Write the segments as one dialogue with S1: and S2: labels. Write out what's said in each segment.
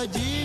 S1: Masra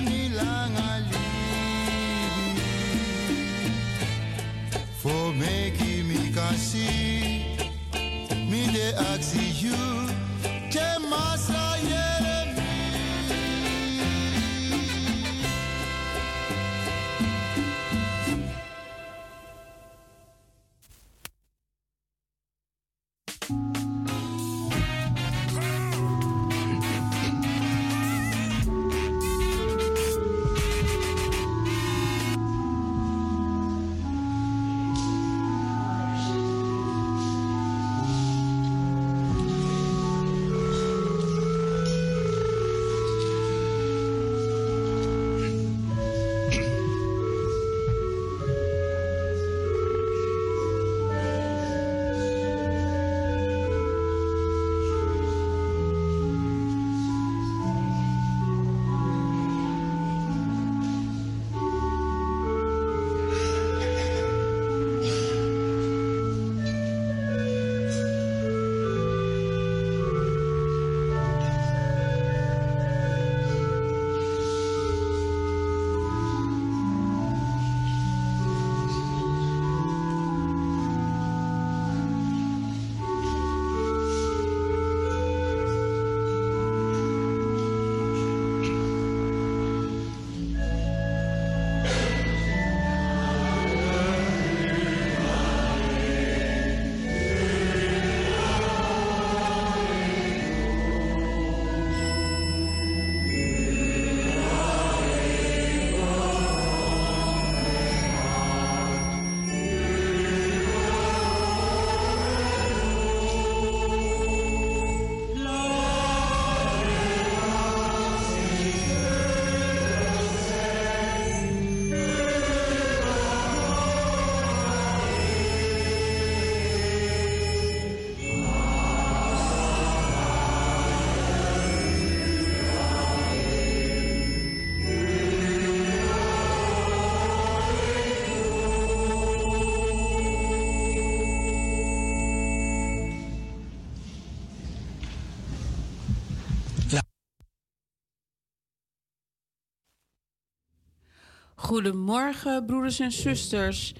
S2: Goedemorgen, broeders en zusters.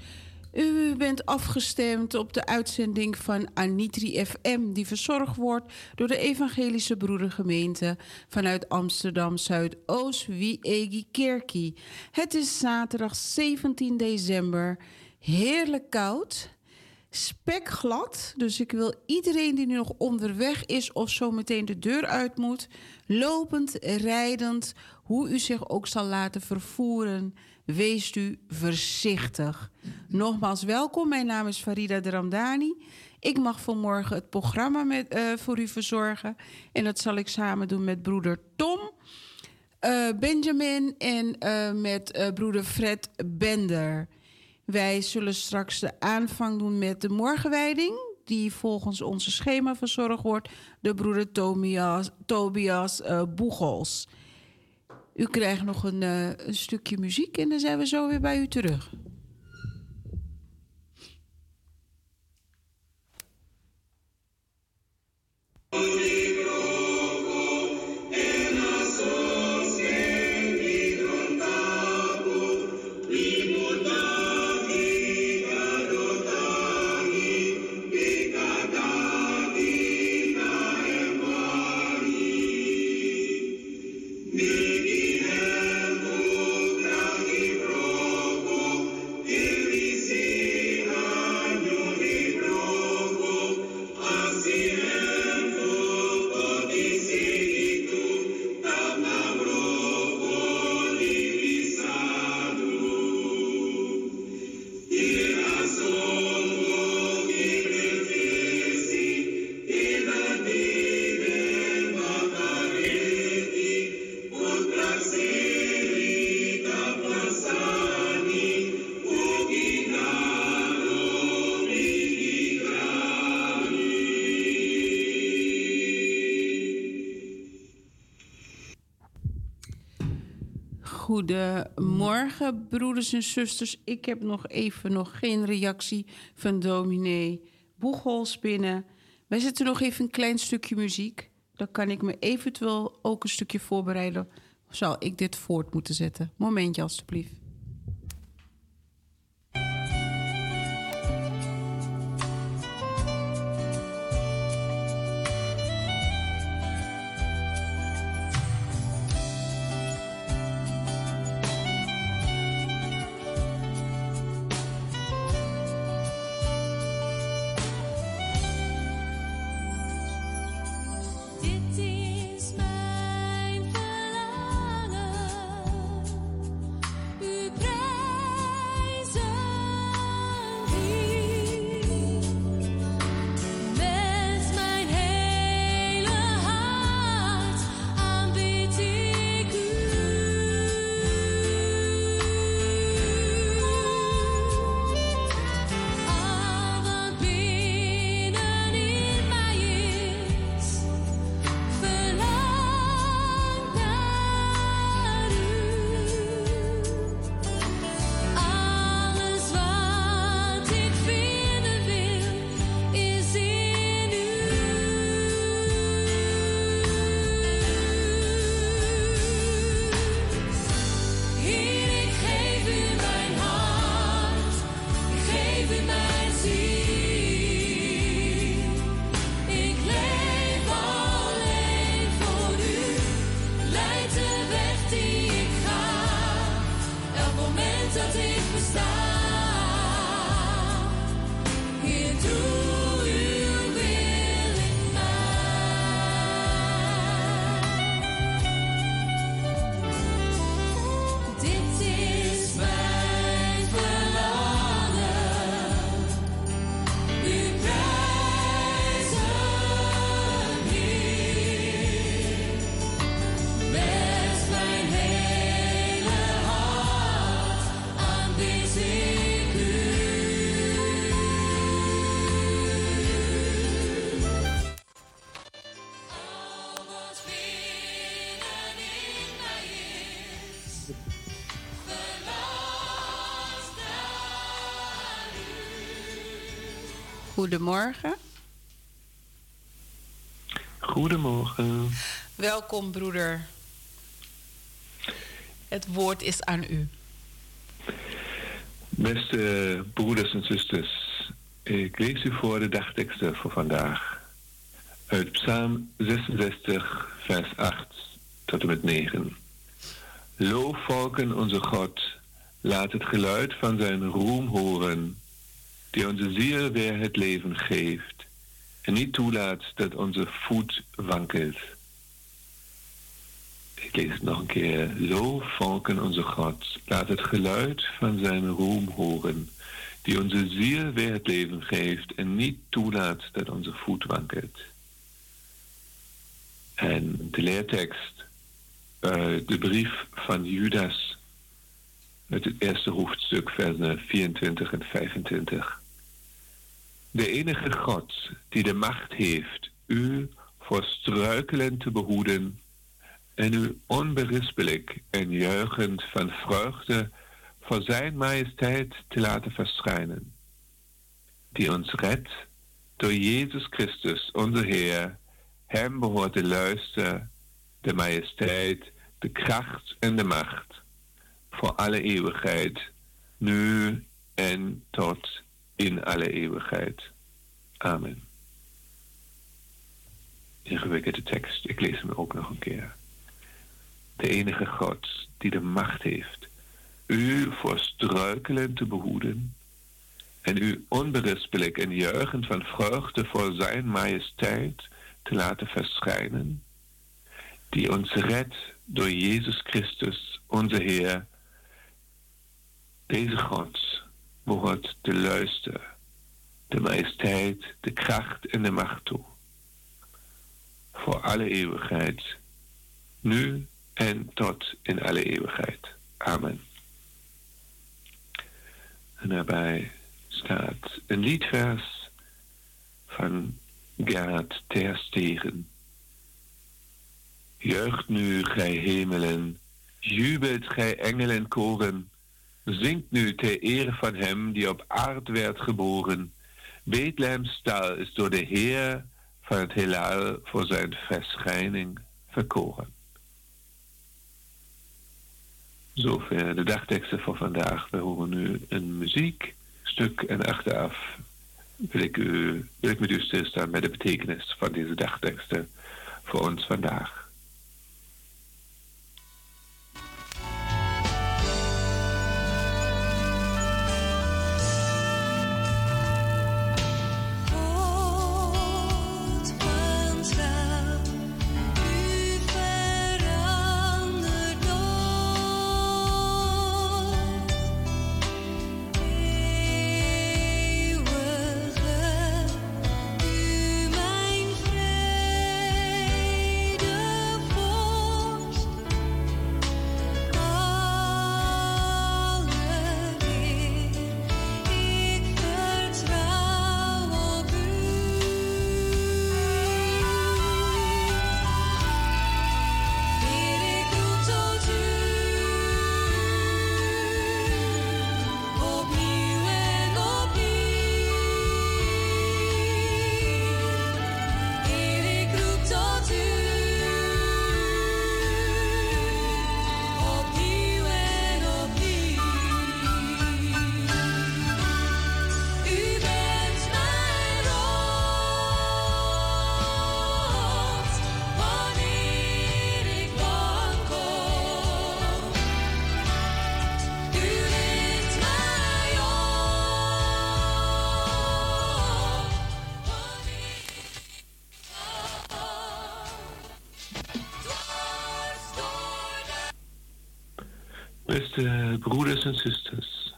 S2: U bent afgestemd op de uitzending van Anitri FM, die verzorgd wordt door de Evangelische Broedergemeente vanuit Amsterdam Zuidoost, Wiegi Kerkie. Het is zaterdag 17 december, heerlijk koud, spekglad. Dus ik wil iedereen die nu nog onderweg is of zo meteen de deur uit moet, lopend, rijdend, hoe u zich ook zal laten vervoeren Wees u voorzichtig. Nogmaals welkom, mijn naam is Farida Dramdani. Ik mag vanmorgen het programma met, uh, voor u verzorgen. En dat zal ik samen doen met broeder Tom, uh, Benjamin en uh, met broeder Fred Bender. Wij zullen straks de aanvang doen met de morgenwijding, die volgens onze schema verzorgd wordt door broeder Tobias, Tobias Boegels. U krijgt nog een, uh, een stukje muziek en dan zijn we zo weer bij u terug. Goedemorgen, broeders en zusters. Ik heb nog even nog geen reactie van dominee Boegels binnen. Wij zetten nog even een klein stukje muziek. Dan kan ik me eventueel ook een stukje voorbereiden.
S3: zal ik dit voort moeten zetten? Momentje alstublieft. Goedemorgen.
S4: Goedemorgen.
S3: Welkom, broeder. Het woord is aan u.
S4: Beste broeders en zusters, ik lees u voor de dagteksten voor vandaag. Uit Psalm 66, vers 8 tot en met 9. Loof volken onze God, laat het geluid van zijn roem horen die onze ziel weer het leven geeft en niet toelaat dat onze voet wankelt. Ik lees het nog een keer. Loof volken onze God, laat het geluid van zijn roem horen, die onze ziel weer het leven geeft en niet toelaat dat onze voet wankelt. En de leertekst, uh, de brief van Judas, uit het eerste hoofdstuk, versen 24 en 25. De enige God die de macht heeft u voor struikelen te behoeden en u onberispelijk en juichend van vreugde voor zijn majesteit te laten verschijnen, die ons redt door Jezus Christus, onze Heer. Hem behoort de luister, de majesteit, de kracht en de macht voor alle eeuwigheid, nu en tot in alle eeuwigheid. Amen. Ingewikkelde tekst, ik lees hem ook nog een keer. De enige God die de macht heeft u voor struikelen te behoeden en u onberispelijk en juichend van vreugde voor zijn majesteit te laten verschijnen, die ons redt door Jezus Christus, onze Heer. Deze God behoort te luisteren, de majesteit, de kracht en de macht toe. Voor alle eeuwigheid, nu en tot in alle eeuwigheid. Amen. En daarbij staat een liedvers van Gerhard Terstegen. Juicht nu, gij hemelen, jubelt gij engelen koren, zingt nu ter ere van hem die op aard werd geboren. Bethlehem's stal is door de Heer van het heelal voor zijn verschijning verkoren. Zover de dagteksten voor vandaag. We horen nu een muziekstuk en achteraf wil ik, u, wil ik met u stilstaan met de betekenis van deze dagteksten voor ons vandaag. En zusters,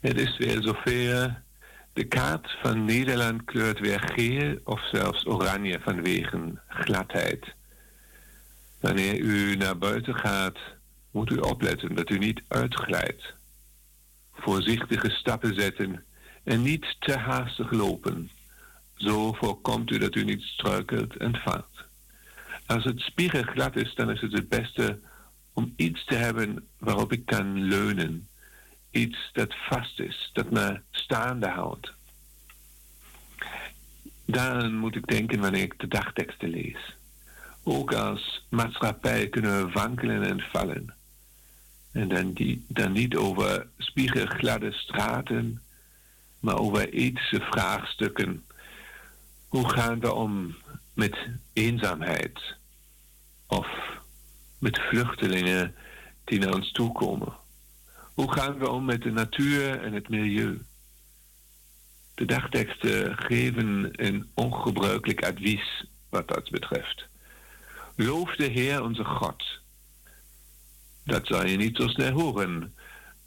S4: het is weer zover. De kaart van Nederland kleurt weer geel of zelfs oranje vanwege gladheid. Wanneer u naar buiten gaat, moet u opletten dat u niet uitglijdt. Voorzichtige stappen zetten en niet te haastig lopen. Zo voorkomt u dat u niet struikelt en valt. Als het spiegelglad is, dan is het het beste om iets te hebben waarop ik kan leunen. Iets dat vast is, dat me staande houdt. Daaraan moet ik denken wanneer ik de dagteksten lees. Ook als maatschappij kunnen we wankelen en vallen. En dan, die, dan niet over spiegelgladde straten, maar over ethische vraagstukken. Hoe gaan we om met eenzaamheid? Of met vluchtelingen die naar ons toe komen? Hoe gaan we om met de natuur en het milieu? De dagteksten geven een ongebruikelijk advies wat dat betreft. Loof de Heer onze God. Dat zal je niet zo snel horen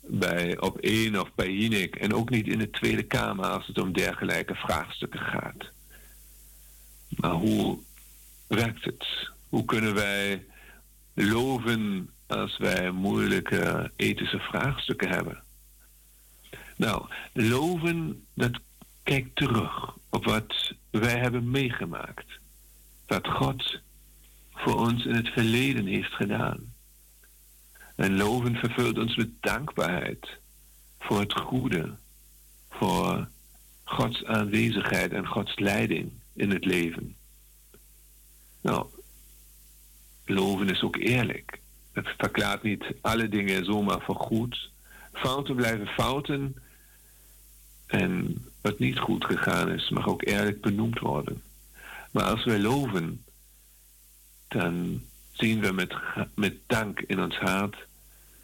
S4: bij op één of bij Jinek en ook niet in de Tweede Kamer als het om dergelijke vraagstukken gaat. Maar hoe werkt het? Hoe kunnen wij loven als wij moeilijke ethische vraagstukken hebben. Nou, loven, dat kijkt terug op wat wij hebben meegemaakt. Wat God voor ons in het verleden heeft gedaan. En loven vervult ons met dankbaarheid voor het goede, voor Gods aanwezigheid en Gods leiding in het leven. Nou, Loven is ook eerlijk. Het verklaart niet alle dingen zomaar voor goed. Fouten blijven fouten. En wat niet goed gegaan is, mag ook eerlijk benoemd worden. Maar als wij loven, dan zien we met, met dank in ons hart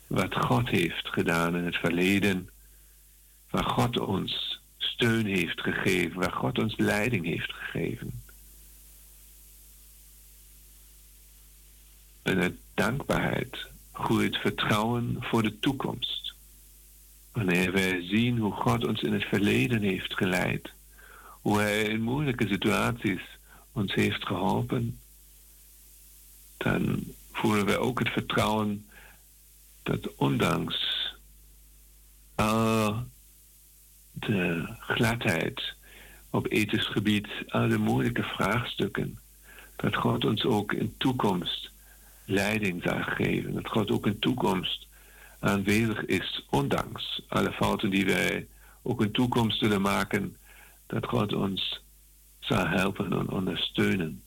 S4: wat God heeft gedaan in het verleden. Waar God ons steun heeft gegeven, waar God ons leiding heeft gegeven. En dankbaarheid groeit vertrouwen voor de toekomst. Wanneer wij zien hoe God ons in het verleden heeft geleid, hoe Hij in moeilijke situaties ons heeft geholpen, dan voelen wij ook het vertrouwen dat ondanks al de gladheid op ethisch gebied, al de moeilijke vraagstukken, dat God ons ook in toekomst leiding zal geven. Dat God ook in toekomst aanwezig is, ondanks alle fouten die wij ook in toekomst zullen maken, dat God ons zal helpen en ondersteunen.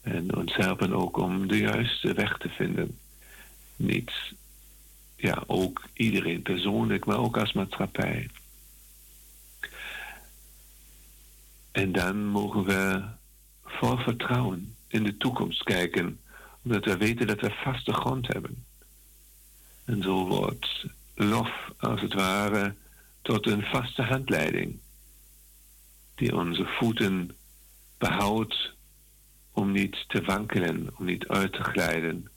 S4: En ons helpen ook om de juiste weg te vinden. Niet ja, ook iedereen persoonlijk, maar ook als maatschappij. En dan mogen we vol vertrouwen in de toekomst kijken, omdat we weten dat we vaste grond hebben. En zo wordt lof als het ware tot een vaste handleiding, die onze voeten behoudt om niet te wankelen, om niet uit te glijden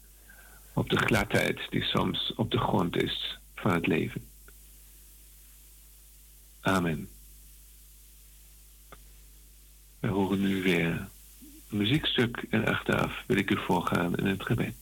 S4: op de gladheid die soms op de grond is van het leven. Amen. We horen nu weer muziekstuk en achteraf wil ik u voorgaan in het gebed.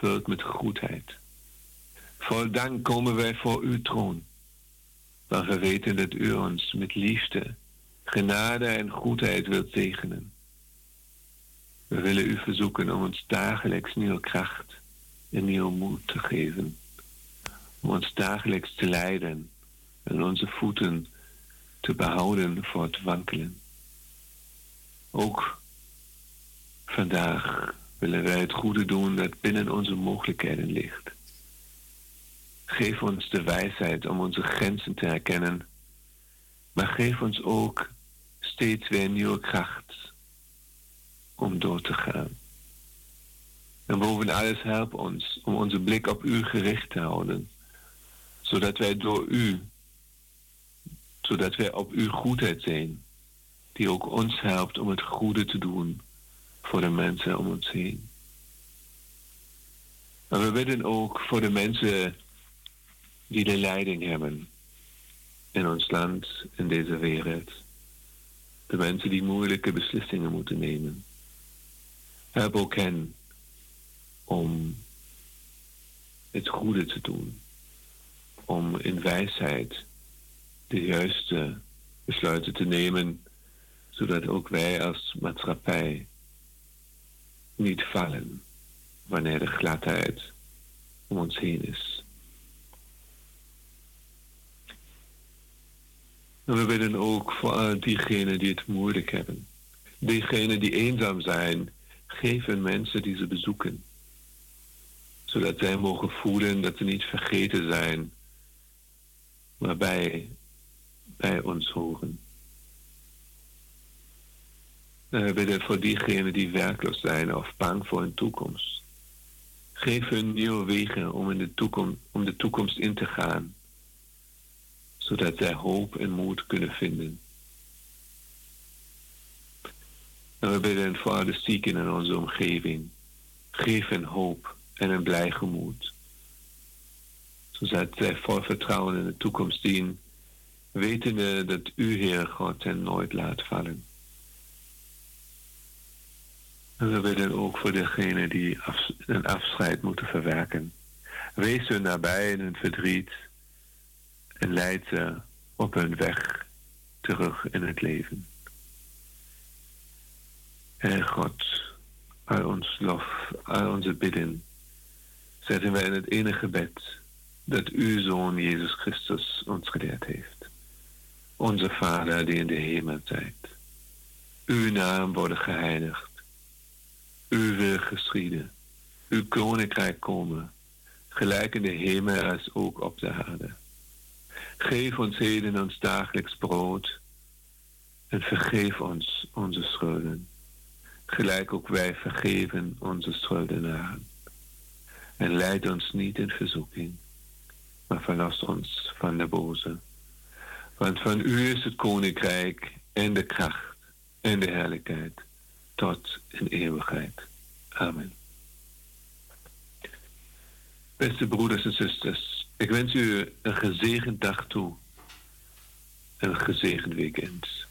S4: Leven gevuld met goedheid. Vol dank komen wij voor uw troon, maar we weten dat U ons met liefde, genade en goedheid wilt zegenen. We willen U verzoeken om ons dagelijks nieuwe kracht en nieuwe moed te geven om ons dagelijks te leiden en onze voeten te behouden voor het wankelen. Ook vandaag willen wij het goede doen dat binnen onze mogelijkheden ligt. Geef ons de wijsheid om onze grenzen te herkennen, maar geef ons ook steeds weer nieuwe kracht om door te gaan. En boven alles help ons om onze blik op U gericht te houden zodat wij door u, zodat wij op uw goedheid zijn, die ook ons helpt om het goede te doen voor de mensen om ons heen. Maar we bidden ook voor de mensen die de leiding hebben in ons land, in deze wereld. De mensen die moeilijke beslissingen moeten nemen. Help ook hen om het goede te doen om in wijsheid de juiste besluiten te nemen, zodat ook wij als maatschappij niet vallen wanneer de gladheid om ons heen is. En we willen ook voor diegenen die het moeilijk hebben. Diegenen die eenzaam zijn, geven mensen die ze bezoeken. Zodat zij mogen voelen dat ze niet vergeten zijn waarbij bij ons horen. We bidden voor diegenen die werkloos zijn of bang voor hun toekomst. Geef hun nieuwe wegen om, in de, toekomst, om de toekomst in te gaan, zodat zij hoop en moed kunnen vinden. En we bidden voor de zieken in onze omgeving. Geef hen hoop en een blij gemoed zodat zij vol vertrouwen in de toekomst zien, wetende dat u, Heer God, hen nooit laat vallen. En we willen ook voor degenen die een afscheid moeten verwerken. Wees hun nabij in hun verdriet En leid ze op hun weg terug in het leven. Heer God, al ons lof, al onze bidden, zetten wij in het enige gebed dat uw Zoon Jezus Christus ons geleerd heeft. Onze Vader die in de hemel zijt. Uw naam worden geheiligd. Uw wil geschieden. Uw koninkrijk komen, gelijk in de hemel als ook op de aarde. Geef ons heden ons dagelijks brood en vergeef ons onze schulden, gelijk ook wij vergeven onze schuldenaren. En leid ons niet in verzoeking, maar verlos ons van de boze. Want van u is het koninkrijk en de kracht en de heerlijkheid tot in eeuwigheid. Amen. Beste broeders en zusters, ik wens u een gezegend dag toe. Een gezegend weekend.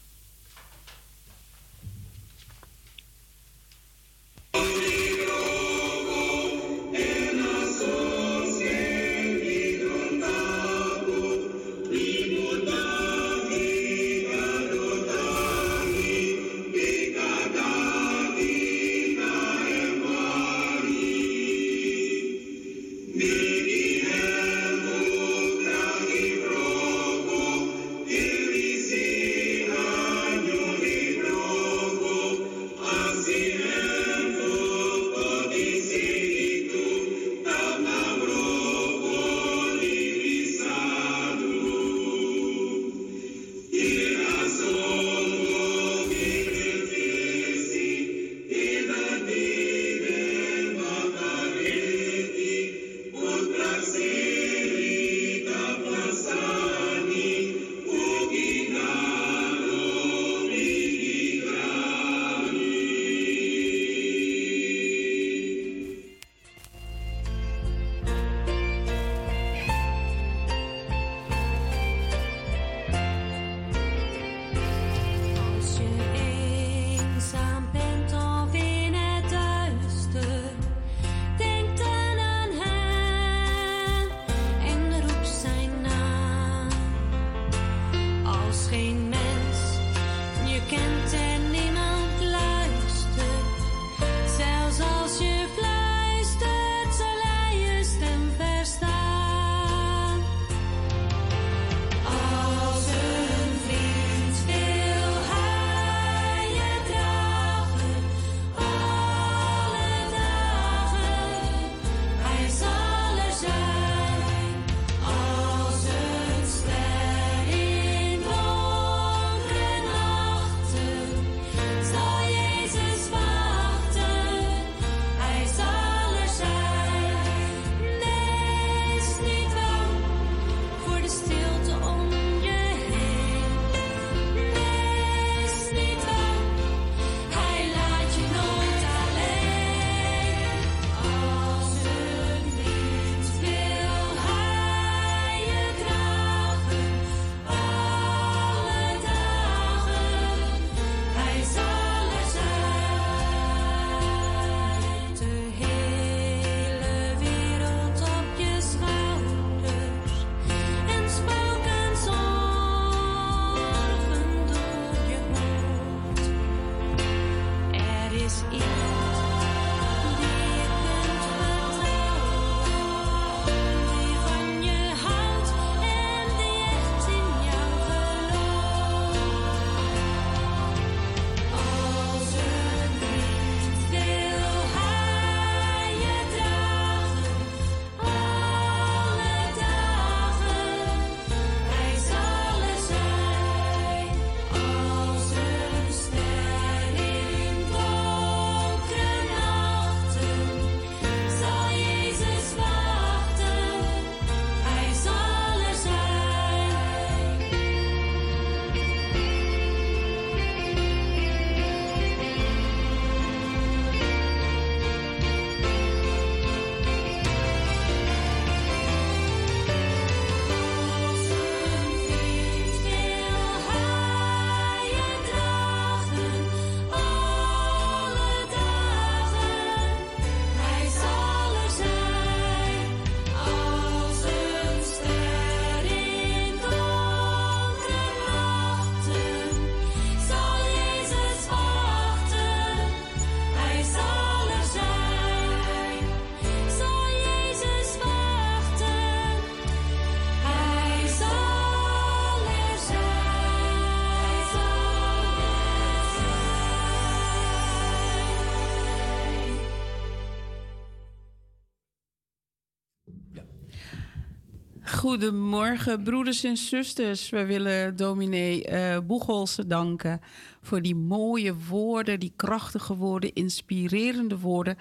S2: Goedemorgen, broeders en zusters. We willen dominee uh, Boegholse danken voor die mooie woorden, die krachtige woorden, inspirerende woorden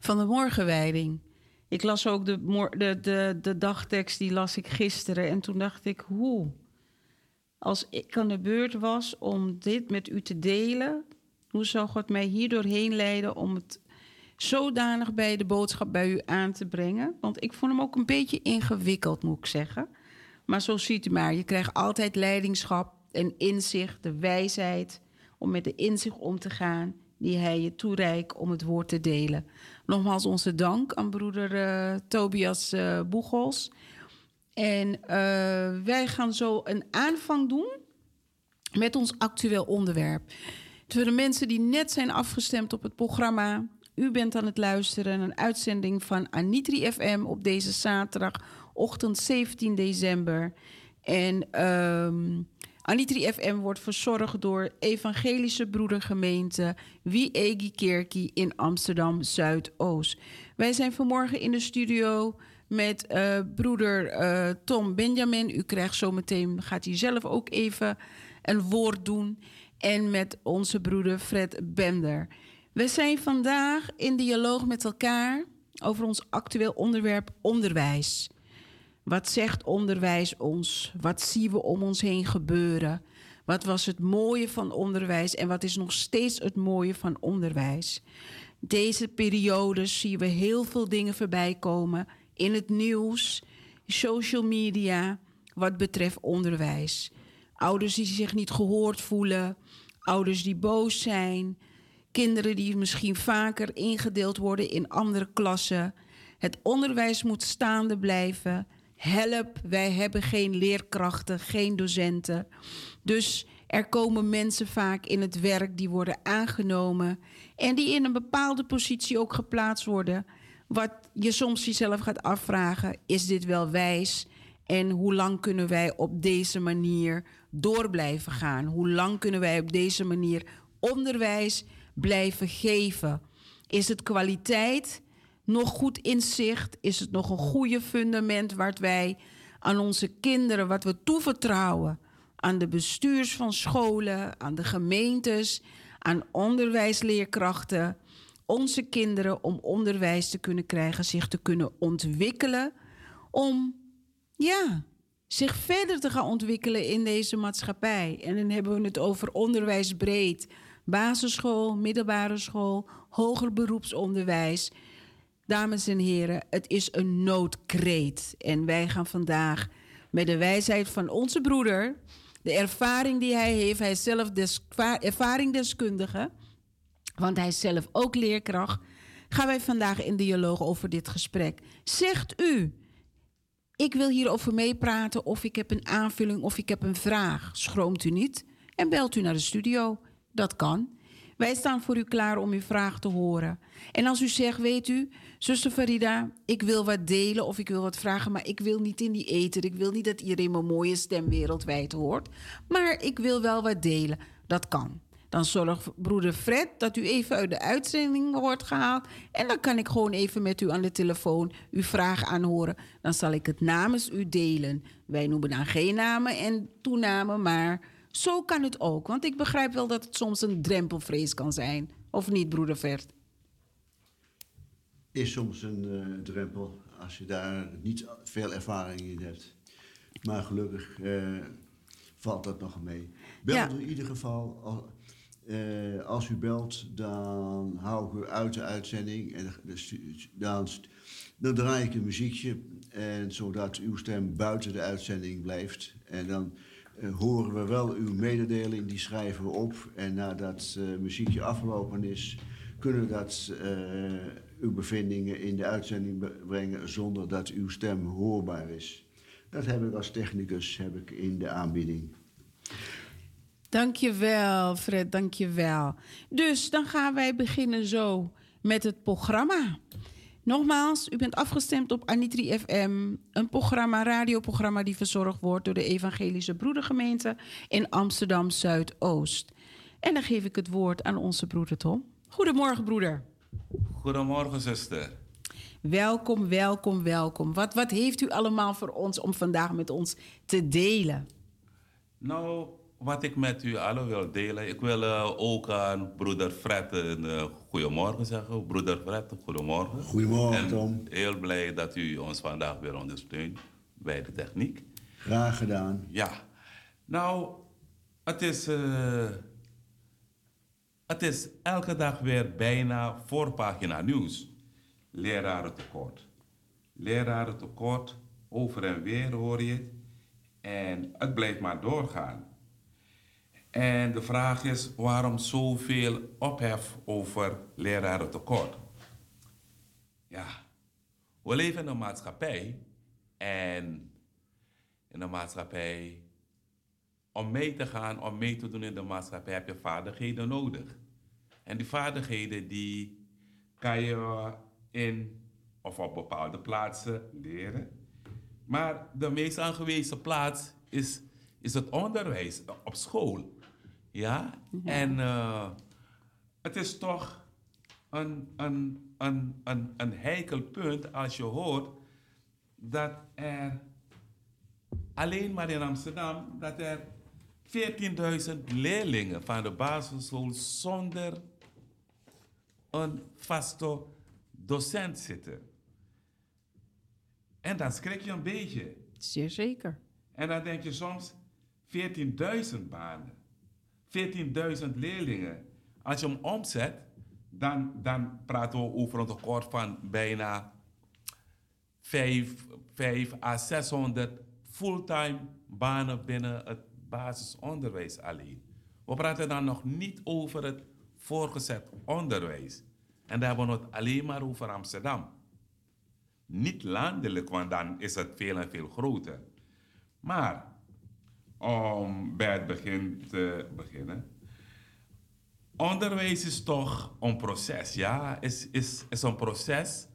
S2: van de morgenwijding. Ik las ook de, de, de, de dagtekst, die las ik gisteren. En toen dacht ik, hoe? Als ik aan de beurt was om dit met u te delen, hoe zou God mij hier doorheen leiden om het zodanig bij de boodschap bij u aan te brengen? Want ik vond hem ook een beetje ingewikkeld, moet ik zeggen. Maar zo ziet u maar, je krijgt altijd leidingschap en inzicht, de wijsheid om met de inzicht om te gaan die hij je toereikt om het woord te delen. Nogmaals onze dank aan broeder uh, Tobias uh, Boegels. En uh, wij gaan zo een aanvang doen met ons actueel onderwerp. Voor de mensen die net zijn afgestemd op het programma, u bent aan het luisteren een uitzending van Anitri FM op deze zaterdagochtend 17 december. En um, Anitri FM wordt verzorgd door Evangelische Broedergemeente Wiegi Kerkie in Amsterdam Zuidoost. Wij zijn vanmorgen in de studio met uh, broeder uh, Tom Benjamin. U krijgt zometeen, gaat hij zelf ook even een woord doen. En met onze broeder Fred Bender. We zijn vandaag in dialoog met elkaar over ons actueel onderwerp onderwijs. Wat zegt onderwijs ons? Wat zien we om ons heen gebeuren? Wat was het mooie van onderwijs en wat is nog steeds het mooie van onderwijs? Deze periode zien we heel veel dingen voorbij komen in het nieuws, social media, wat betreft onderwijs. Ouders die zich niet gehoord voelen, ouders die boos zijn, kinderen die misschien vaker ingedeeld worden in andere klassen. Het onderwijs moet staande blijven. Help, wij hebben geen leerkrachten, geen docenten. Dus er komen mensen vaak in het werk die worden aangenomen en die in een bepaalde positie ook geplaatst worden. Wat je soms jezelf gaat afvragen: is dit wel wijs? En hoe lang kunnen wij op deze manier door blijven gaan? Hoe lang kunnen wij op deze manier onderwijs blijven geven? Is het kwaliteit nog goed inzicht? Is het nog een goede fundament waar wij aan onze kinderen, wat we toevertrouwen, aan de bestuurs van scholen, aan de gemeentes, aan onderwijsleerkrachten, onze kinderen om onderwijs te kunnen krijgen, zich te kunnen ontwikkelen, om ja, zich verder te gaan ontwikkelen in deze maatschappij. En dan hebben we het over onderwijs breed basisschool, middelbare school, hoger beroepsonderwijs. Dames en heren, het is een noodkreet. En wij gaan vandaag met de wijsheid van onze broeder, de ervaring die hij heeft, hij is zelf des, ervaringdeskundige, want hij is zelf ook leerkracht, gaan wij vandaag in dialoog over dit gesprek. Zegt u, ik wil hierover meepraten of ik heb een aanvulling of ik heb een vraag. Schroomt u niet en belt u naar de studio. Dat kan. Wij staan voor u klaar om uw vraag te horen. En als u zegt, weet u, zuster Farida, ik wil wat delen of ik wil wat vragen, maar ik wil niet in die eten. Ik wil niet dat iedereen mijn mooie stem wereldwijd hoort. Maar ik wil wel wat delen. Dat kan. Dan zorgt broeder Fred dat u even uit de uitzending wordt gehaald. En dan kan ik gewoon even met u aan de telefoon uw vraag aanhoren. Dan zal ik het namens u delen. Wij noemen dan geen namen en toenamen, maar zo kan het ook. Want ik begrijp wel dat het soms een drempelvrees kan zijn. Of niet, broeder Vert?
S5: Is soms een uh, drempel als je daar niet veel ervaring in hebt. Maar gelukkig uh, valt dat nog mee. Bel ja. in ieder geval. Als, uh, als u belt, dan hou ik u uit de uitzending. En dan, dan draai ik een muziekje. En zodat uw stem buiten de uitzending blijft. En dan horen we wel uw mededeling, die schrijven we op. En nadat uh, muziekje afgelopen is, kunnen we dat, uh, uw bevindingen in de uitzending brengen zonder dat uw stem hoorbaar is. Dat heb ik als technicus heb ik in de aanbieding.
S2: Dankjewel, Fred, dankjewel. Dus dan gaan wij beginnen zo met het programma. Nogmaals, u bent afgestemd op Anitri FM, een programma, radioprogramma die verzorgd wordt door de Evangelische Broedergemeente in Amsterdam Zuidoost. En dan geef ik het woord aan onze broeder Tom. Goedemorgen, broeder.
S6: Goedemorgen, zuster.
S2: Welkom, welkom, welkom. Wat, wat heeft u allemaal voor ons om vandaag met ons te delen?
S6: Nou, wat ik met u allen wil delen, ik wil uh, ook aan broeder Fred een uh, goedemorgen zeggen. Broeder Fred, goedemorgen.
S5: Goedemorgen,
S6: en
S5: Tom.
S6: Heel blij dat u ons vandaag weer ondersteunt bij de techniek.
S5: Graag gedaan.
S6: Ja, nou, het is, uh, het is elke dag weer bijna voorpagina nieuws. Lerarentekort. Lerarentekort, over en weer hoor je het. En het blijft maar doorgaan. En de vraag is waarom zoveel ophef over lerarentekort? Ja, we leven in een maatschappij en in een maatschappij, om mee te gaan, om mee te doen in de maatschappij, heb je vaardigheden nodig. En die vaardigheden die kan je in of op bepaalde plaatsen leren. Maar de meest aangewezen plaats is, is het onderwijs op school. Ja, en uh, het is toch een, een, een, een, een heikel punt als je hoort dat er alleen maar in Amsterdam dat er 14.000 leerlingen van de basisschool zonder een vaste docent zitten. En dan schrik je een beetje.
S2: Zeer zeker.
S6: En dan denk je soms 14.000 banen. 14.000 leerlingen. Als je hem omzet, dan, dan praten we over een tekort van bijna 5, 5 à 600 fulltime banen binnen het basisonderwijs alleen. We praten dan nog niet over het voorgezet onderwijs. En daar hebben we het alleen maar over Amsterdam. Niet landelijk, want dan is het veel en veel groter. Maar om bij het begin te beginnen. Onderwijs is toch een proces, ja? Is, is, is een proces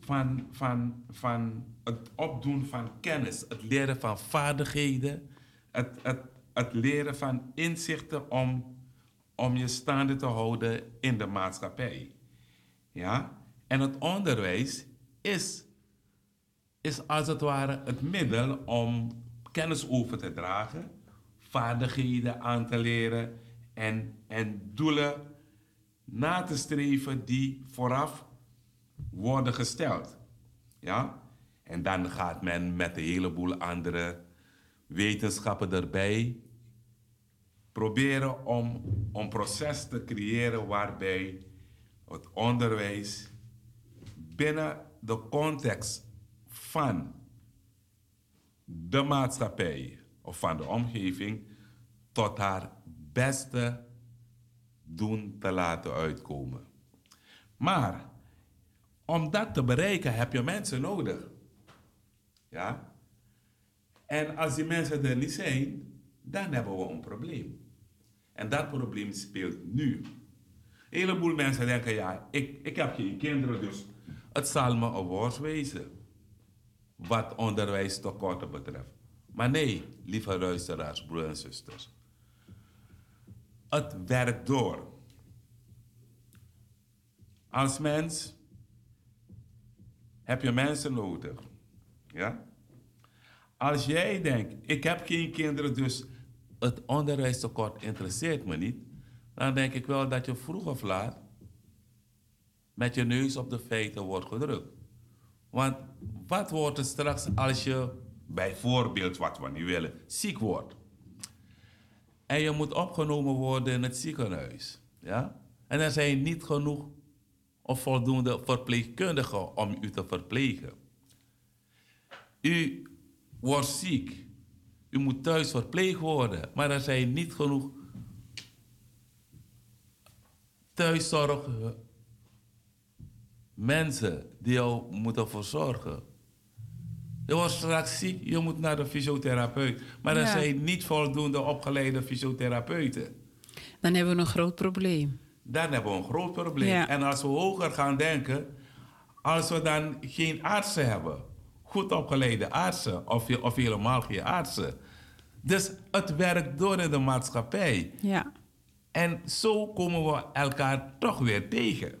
S6: van, van, van het opdoen van kennis, het leren van vaardigheden, het, het, het leren van inzichten om, om je staande te houden in de maatschappij. Ja? En het onderwijs is, is als het ware het middel om kennis over te dragen, vaardigheden aan te leren en, en doelen na te streven die vooraf worden gesteld. Ja? En dan gaat men met een heleboel andere wetenschappen erbij proberen om een proces te creëren waarbij het onderwijs binnen de context van de maatschappij of van de omgeving tot haar beste doen te laten uitkomen. Maar om dat te bereiken heb je mensen nodig. Ja? En als die mensen er niet zijn, dan hebben we een probleem. En dat probleem speelt nu. Een heleboel mensen denken, ja, ik, ik heb geen kinderen, dus het zal me een worst wezen. Wat onderwijstekorten betreft. Maar nee, lieve luisteraars, broers en zusters. Het werkt door. Als mens heb je mensen nodig. Ja? Als jij denkt, ik heb geen kinderen, dus het onderwijstekort interesseert me niet, dan denk ik wel dat je vroeg of laat met je neus op de feiten wordt gedrukt. Want wat wordt er straks als je bijvoorbeeld, wat we niet willen, ziek wordt? En je moet opgenomen worden in het ziekenhuis. Ja? En er zijn niet genoeg of voldoende verpleegkundigen om u te verplegen. U wordt ziek. U moet thuis verpleegd worden. Maar er zijn niet genoeg thuiszorg mensen die jou moeten verzorgen. Je wordt straks ziek, je moet naar de fysiotherapeut. Maar er
S2: Ja.
S6: zijn niet voldoende opgeleide fysiotherapeuten.
S2: Dan hebben we een groot probleem.
S6: Dan hebben we een groot probleem.
S2: Ja.
S6: En als we hoger gaan denken, als we dan geen artsen hebben, goed opgeleide artsen, of, of helemaal geen artsen. Dus het werkt door in de maatschappij.
S2: Ja.
S6: En zo komen we elkaar toch weer tegen.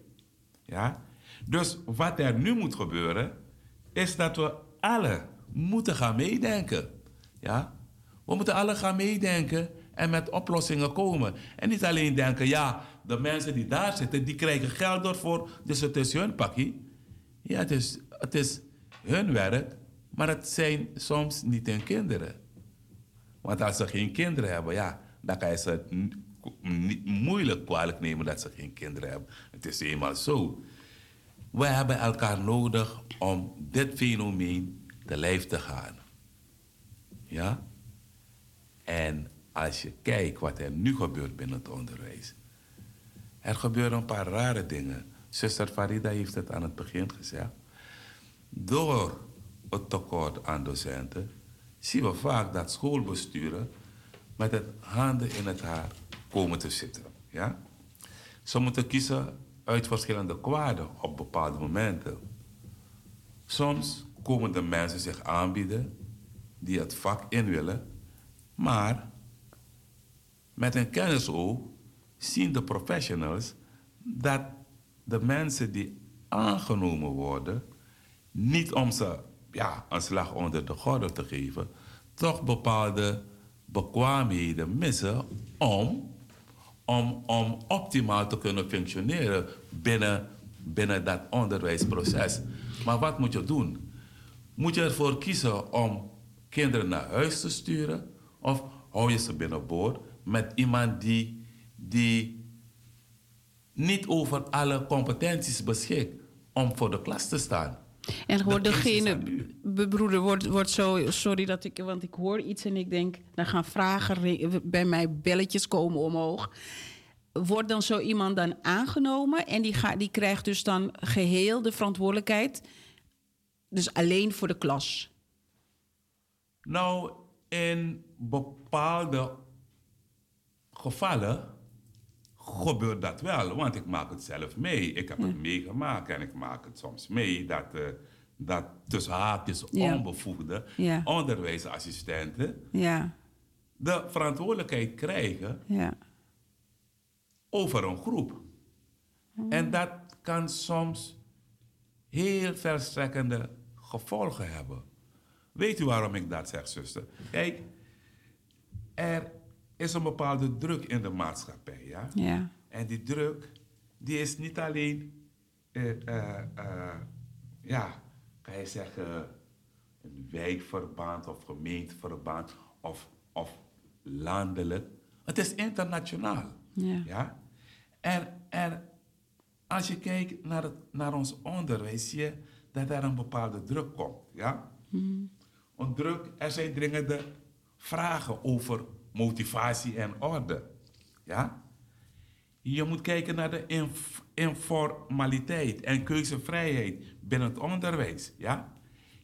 S6: Ja? Dus wat er nu moet gebeuren, is dat we alle moeten gaan meedenken. Ja? We moeten alle gaan meedenken en met oplossingen komen. En niet alleen denken, ja, de mensen die daar zitten, die krijgen geld ervoor, dus het is hun pakkie. Ja, het is, het is hun werk, maar het zijn soms niet hun kinderen. Want als ze geen kinderen hebben, ja, dan kan je ze niet moeilijk kwalijk nemen dat ze geen kinderen hebben. Het is eenmaal zo. We hebben elkaar nodig om dit fenomeen te lijf te gaan. Ja? En als je kijkt wat er nu gebeurt binnen het onderwijs. Er gebeuren een paar rare dingen. Zuster Farida heeft het aan het begin gezegd. Door het tekort aan docenten zien we vaak dat schoolbesturen met het handen in het haar komen te zitten. Ja? Ze moeten kiezen uit verschillende kwaden op bepaalde momenten. Soms komen de mensen zich aanbieden die het vak in willen, maar met een kennisoog zien de professionals dat de mensen die aangenomen worden, niet om ze ja, een slag onder de gordel te geven, toch bepaalde bekwaamheden missen om, om, om optimaal te kunnen functioneren binnen, binnen dat onderwijsproces. Maar wat moet je doen? Moet je ervoor kiezen om kinderen naar huis te sturen of hou je ze binnenboord met iemand die, die niet over alle competenties beschikt om voor de klas te staan?
S2: En
S6: Dat is
S2: degene,
S6: aan u.
S2: be- broeder, wordt, wordt zo, sorry dat ik, want ik hoor iets en ik denk, dan gaan vragen bij mij, belletjes komen omhoog. Wordt dan zo iemand dan aangenomen en die, gaat, die krijgt dus dan geheel de verantwoordelijkheid, dus alleen voor de klas?
S6: Nou, in bepaalde gevallen gebeurt dat wel, want ik maak het zelf mee. Ik heb het meegemaakt en ik maak het soms mee dat, eh, dat tussen haakjes
S2: Ja.
S6: onbevoegde
S2: Ja.
S6: onderwijsassistenten
S2: Ja,
S6: de verantwoordelijkheid krijgen
S2: ja,
S6: over een groep. En dat kan soms heel verstrekkende gevolgen hebben. Weet u waarom ik dat zeg, zuster? Kijk, er is een bepaalde druk in de maatschappij, ja?
S2: ja,
S6: En die druk, die is niet alleen, eh, eh, eh, ja, kan je zeggen, een wijkverband of gemeenteverband of, of landelijk. Het is internationaal.
S2: Ja.
S6: Ja? En, en als je kijkt naar, het, naar ons onderwijs, zie je dat er een bepaalde druk komt. Ja? Een druk, er zijn dringende vragen over motivatie en orde. Ja? Je moet kijken naar de inf- informaliteit en keuzevrijheid binnen het onderwijs. Ja?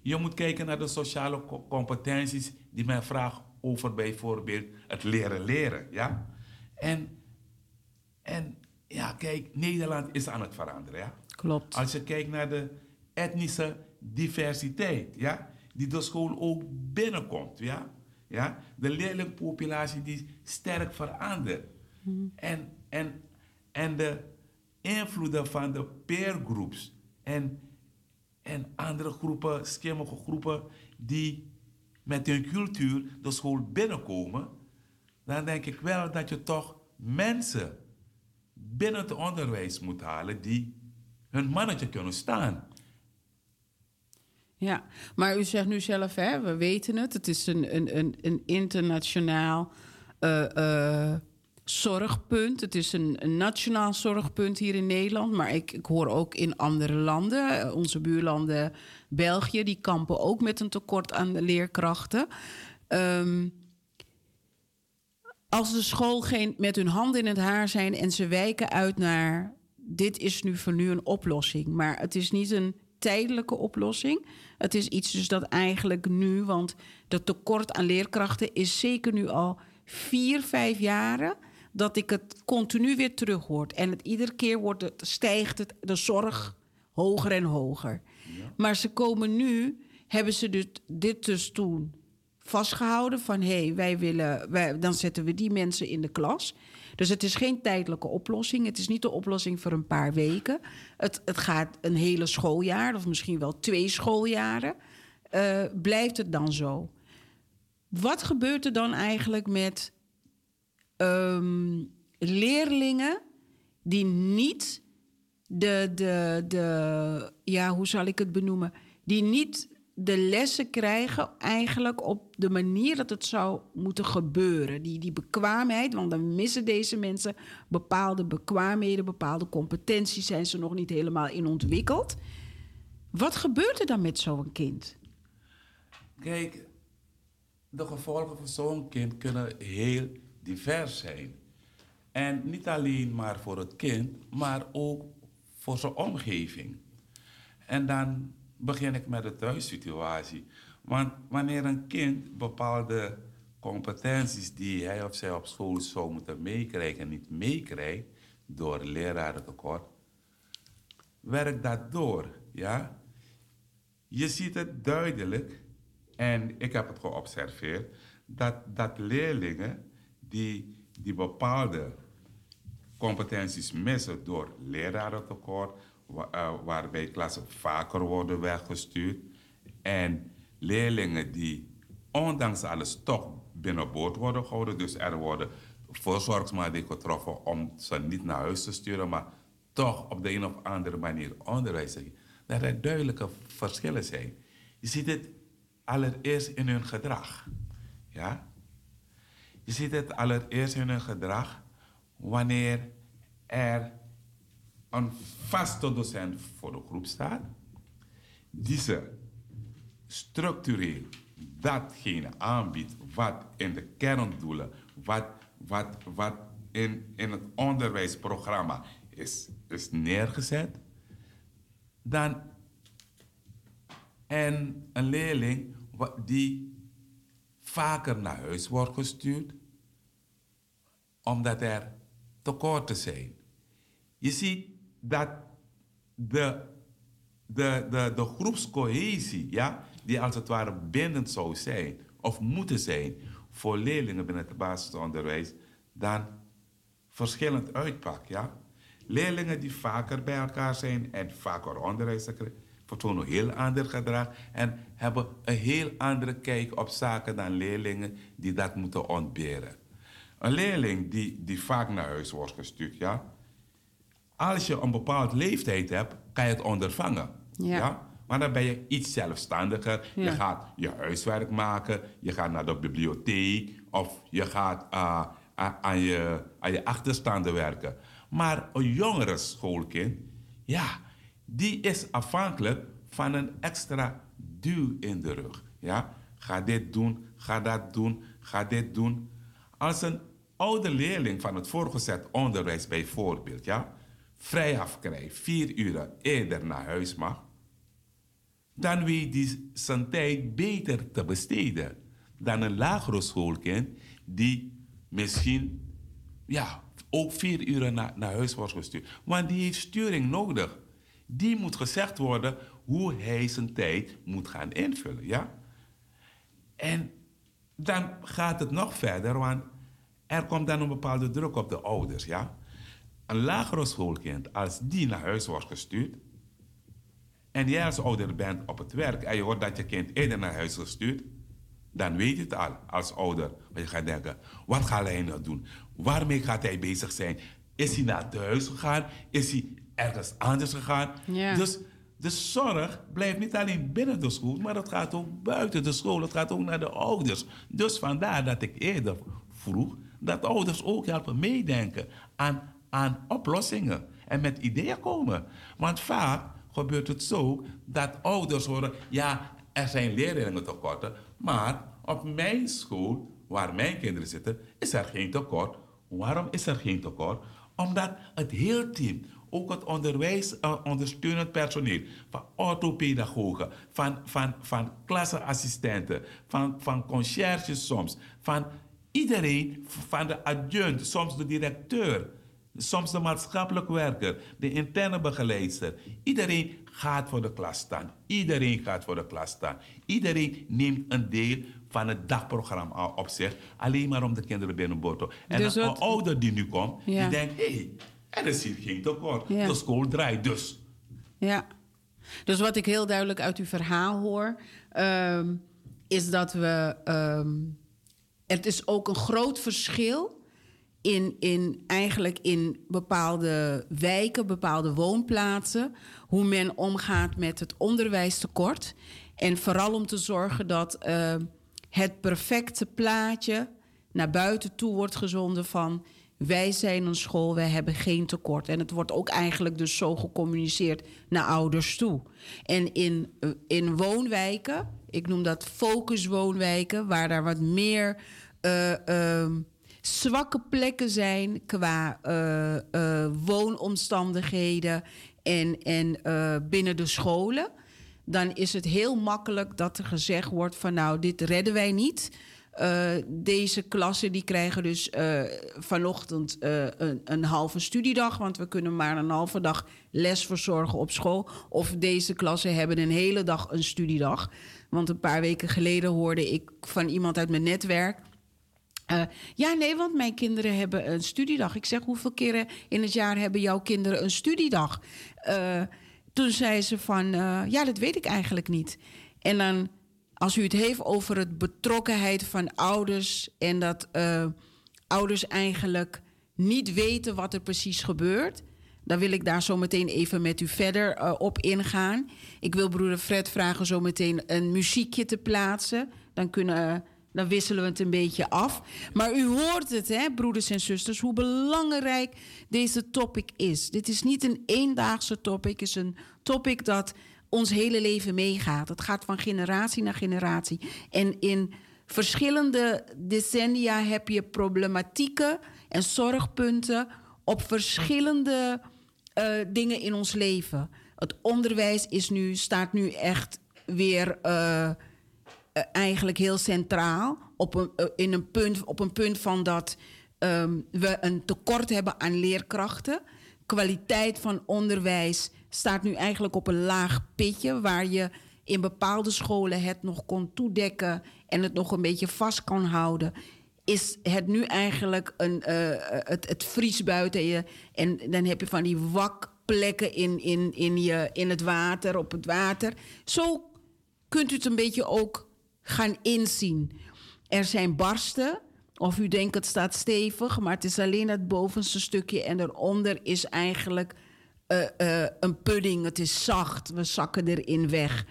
S6: Je moet kijken naar de sociale co- competenties die men vraagt over bijvoorbeeld het leren leren. Ja? En, en ja, kijk, Nederland is aan het veranderen. Ja?
S2: klopt.
S6: Als je kijkt naar de etnische diversiteit, ja, die de school ook binnenkomt, ja, ja, de leerlingpopulatie die sterk verandert. En, en, en de invloeden van de peergroups en, en andere groepen, schimmige groepen, die met hun cultuur de school binnenkomen, dan denk ik wel dat je toch mensen binnen het onderwijs moet halen die hun mannetje kunnen staan.
S2: Ja, maar u zegt nu zelf, hè, we weten het, het is een, een, een, een internationaal eh, eh, zorgpunt. Het is een, nationaal zorgpunt hier in Nederland, maar ik, ik hoor ook in andere landen, eh, onze buurlanden België, die kampen ook met een tekort aan de leerkrachten. Ehm, als de school geen, met hun handen in het haar zijn en ze wijken uit naar dit is nu voor nu een oplossing, maar het is niet een tijdelijke oplossing. Het is iets dus dat eigenlijk nu, want dat tekort aan leerkrachten is zeker nu al vier, vijf jaren dat ik het continu weer terug hoor. En het, iedere keer wordt het, stijgt het, de zorg hoger en hoger. Maar ze komen nu, hebben ze dus, dit dus toen vastgehouden van hé, hey, wij willen, wij, dan zetten we die mensen in de klas. Dus het is geen tijdelijke oplossing. Het is niet de oplossing voor een paar weken. Het, het gaat een hele schooljaar, of misschien wel twee schooljaren. Uh, blijft het dan zo? Wat gebeurt er dan eigenlijk met um, leerlingen die niet de, de, de, ja, hoe zal ik het benoemen? Die niet de lessen krijgen eigenlijk op de manier dat het zou moeten gebeuren. Die, die bekwaamheid, want dan missen deze mensen bepaalde bekwaamheden, bepaalde competenties, zijn ze nog niet helemaal in ontwikkeld. Wat gebeurt er dan met zo'n kind?
S6: Kijk, de gevolgen van zo'n kind kunnen heel divers zijn. En niet alleen maar voor het kind, maar ook voor zijn omgeving. En dan begin ik met de thuissituatie. Want wanneer een kind bepaalde competenties die hij of zij op school zou moeten meekrijgen, niet meekrijgt door lerarentekort, werkt dat door. Ja? Je ziet het duidelijk, en ik heb het geobserveerd, dat, dat leerlingen die, die bepaalde competenties missen door lerarentekort, waarbij klassen vaker worden weggestuurd. En leerlingen die ondanks alles toch binnenboord worden gehouden. Dus er worden voorzorgsmaatregelen getroffen om ze niet naar huis te sturen, maar toch op de een of andere manier onderwijs te geven. Dat er duidelijke verschillen zijn. Je ziet het allereerst in hun gedrag. Ja? Je ziet het allereerst in hun gedrag wanneer er een vaste docent voor de groep staat, die ze structureel datgene aanbiedt wat in de kerndoelen, wat, wat, wat in, in het onderwijsprogramma is, is neergezet, dan en een leerling die vaker naar huis wordt gestuurd, omdat er tekorten zijn. Je ziet dat de, de, de, de groepscohesie, ja, die als het ware bindend zou zijn of moeten zijn voor leerlingen binnen het basisonderwijs, dan verschillend uitpakt. Ja? Leerlingen die vaker bij elkaar zijn en vaker onderwijs vertonen een heel ander gedrag en hebben een heel andere kijk op zaken dan leerlingen die dat moeten ontberen. Een leerling die, die vaak naar huis wordt gestuurd, ja, als je een bepaald leeftijd hebt, kan je het ondervangen. Ja. Maar dan ben je iets zelfstandiger. Je gaat je huiswerk maken, je gaat naar de bibliotheek of je gaat uh, aan, je, aan je achterstanden werken. Maar een jongere schoolkind, ja, die is afhankelijk van een extra duw in de rug. Ja? Ga dit doen, ga dat doen, ga dit doen. Als een oude leerling van het voorgezet onderwijs bijvoorbeeld, ja, vrijaf krijgt, vier uur eerder naar huis mag, dan weet hij zijn tijd beter te besteden dan een lagere schoolkind die misschien ja, ook vier uur naar, naar huis wordt gestuurd. Want die heeft sturing nodig. Die moet gezegd worden hoe hij zijn tijd moet gaan invullen. Ja? En dan gaat het nog verder, want er komt dan een bepaalde druk op de ouders. Ja? Een lagere schoolkind, als die naar huis wordt gestuurd, en jij als ouder bent op het werk en je hoort dat je kind eerder naar huis gestuurd, dan weet je het al als ouder. Want je gaat denken, wat gaat hij nou doen? Waarmee gaat hij bezig zijn? Is hij naar huis gegaan? Is hij ergens anders gegaan? Dus de zorg blijft niet alleen binnen de school, maar het gaat ook buiten de school. Het gaat ook naar de ouders. Dus vandaar dat ik eerder vroeg dat ouders ook helpen meedenken aan aan oplossingen en met ideeën komen. Want vaak gebeurt het zo dat ouders horen, ja, er zijn leerlingen tekorten, maar op mijn school, waar mijn kinderen zitten, is er geen tekort. Waarom is er geen tekort? Omdat het hele team, ook het onderwijs, uh, ondersteunend personeel, van orthopedagogen, van, van, van klasseassistenten, van, van conciërges soms, van iedereen, van de adjunct, soms de directeur, soms de maatschappelijk werker, de interne begeleidster. Iedereen gaat voor de klas staan. Iedereen gaat voor de klas staan. Iedereen neemt een deel van het dagprogramma op zich. Alleen maar om de kinderen binnenboord te En
S2: Dus
S6: een ouder die nu komt,
S2: Ja.
S6: die denkt... hé, hey, er is hier geen tekort.
S2: Ja.
S6: De school draait dus.
S2: Ja. Dus wat ik heel duidelijk uit uw verhaal hoor, ehm, is dat we. ehm, het is ook een groot verschil in, in eigenlijk in bepaalde wijken, bepaalde woonplaatsen, hoe men omgaat met het onderwijstekort. En vooral om te zorgen dat ehm, het perfecte plaatje naar buiten toe wordt gezonden van wij zijn een school, wij hebben geen tekort. En het wordt ook eigenlijk dus zo gecommuniceerd naar ouders toe. En in, eh, in woonwijken, ik noem dat focuswoonwijken, waar daar wat meer eh, ehm, zwakke plekken zijn qua eh, eh, woonomstandigheden en, en eh, binnen de scholen dan is het heel makkelijk dat er gezegd wordt van nou, dit redden wij niet. Deze klassen die krijgen dus vanochtend een, een halve studiedag, want we kunnen maar een halve dag les verzorgen op school. Of deze klassen hebben een hele dag een studiedag. Want een paar weken geleden hoorde ik van iemand uit mijn netwerk. Eh, ja, nee, want mijn kinderen hebben een studiedag. Ik zeg, hoeveel keren in het jaar hebben jouw kinderen een studiedag? Eh, toen zei ze van, eh, ja, dat weet ik eigenlijk niet. En dan, als u het heeft over het betrokkenheid van ouders... en dat ouders eigenlijk niet weten wat er precies gebeurt... dan wil ik daar zo meteen even met u verder op ingaan. Ik wil broeder Fred vragen zo meteen een muziekje te plaatsen. Dan kunnen... Dan wisselen we het een beetje af. Maar u hoort het, hè, broeders en zusters, hoe belangrijk deze topic is. Dit is niet een eendaagse topic, het is een topic dat ons hele leven meegaat. Het gaat van generatie naar generatie. En in verschillende decennia heb je problematieken en zorgpunten op verschillende eh, dingen in ons leven. Het onderwijs is nu, staat nu echt weer. eh, eigenlijk heel centraal. Op een, eh, in een punt, op een punt van dat ehm, we een tekort hebben aan leerkrachten. Kwaliteit van onderwijs staat nu eigenlijk op een laag pitje... waar je in bepaalde scholen het nog kon toedekken... en het nog een beetje vast kan houden... is het nu eigenlijk een, eh, het, het vries buiten je... en dan heb je van die wakplekken in, in, in, je, in het water, op het water. Zo kunt u het een beetje ook gaan inzien. Er zijn barsten, of u denkt het staat stevig, maar het is alleen het bovenste stukje en eronder is eigenlijk eh, eh, een pudding. Het is zacht, we zakken erin weg.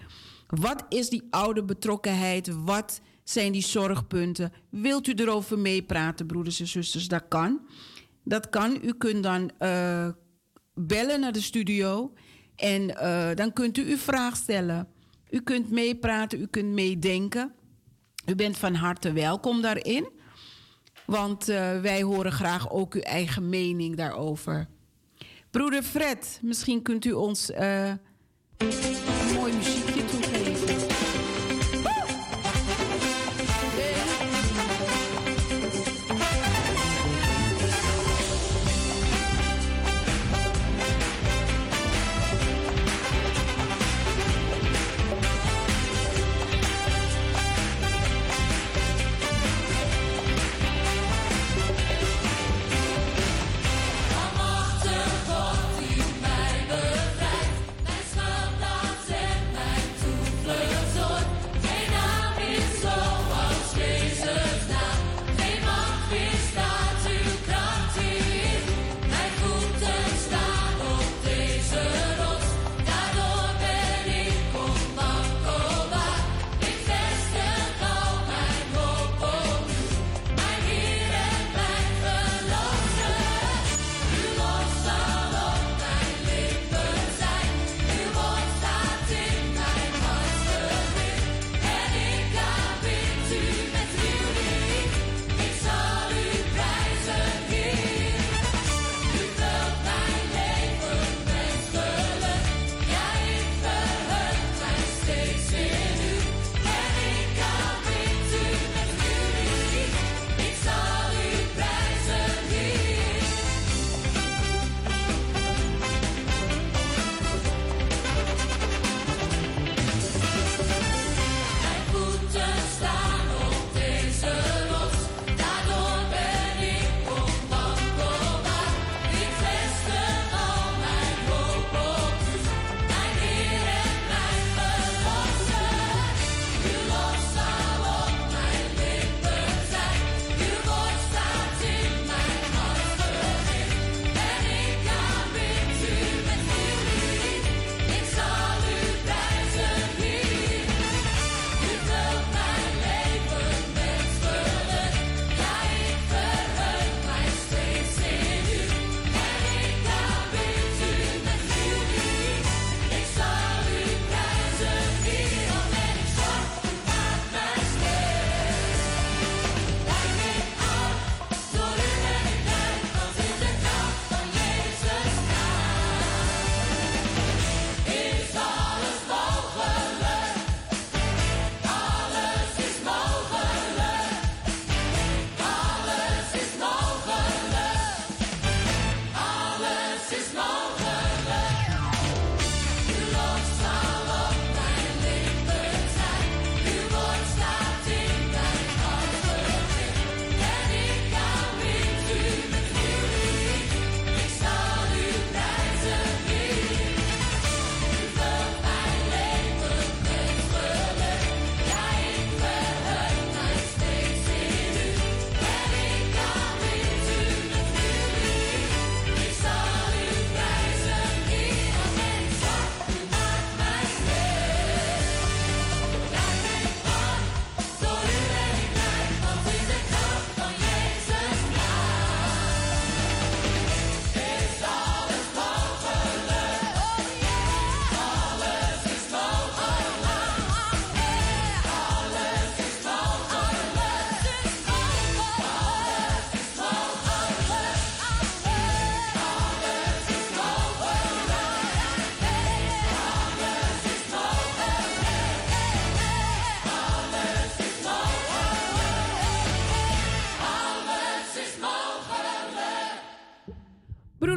S2: Wat is die oude betrokkenheid? Wat zijn die zorgpunten? Wilt u erover meepraten, broeders en zusters? Dat kan. Dat kan. U kunt dan eh, bellen naar de studio en dan kunt u uw vraag stellen. U kunt meepraten, u kunt meedenken. U bent van harte welkom daarin. Want eh, wij horen graag ook uw eigen mening daarover. Broeder Fred, misschien kunt u ons mooi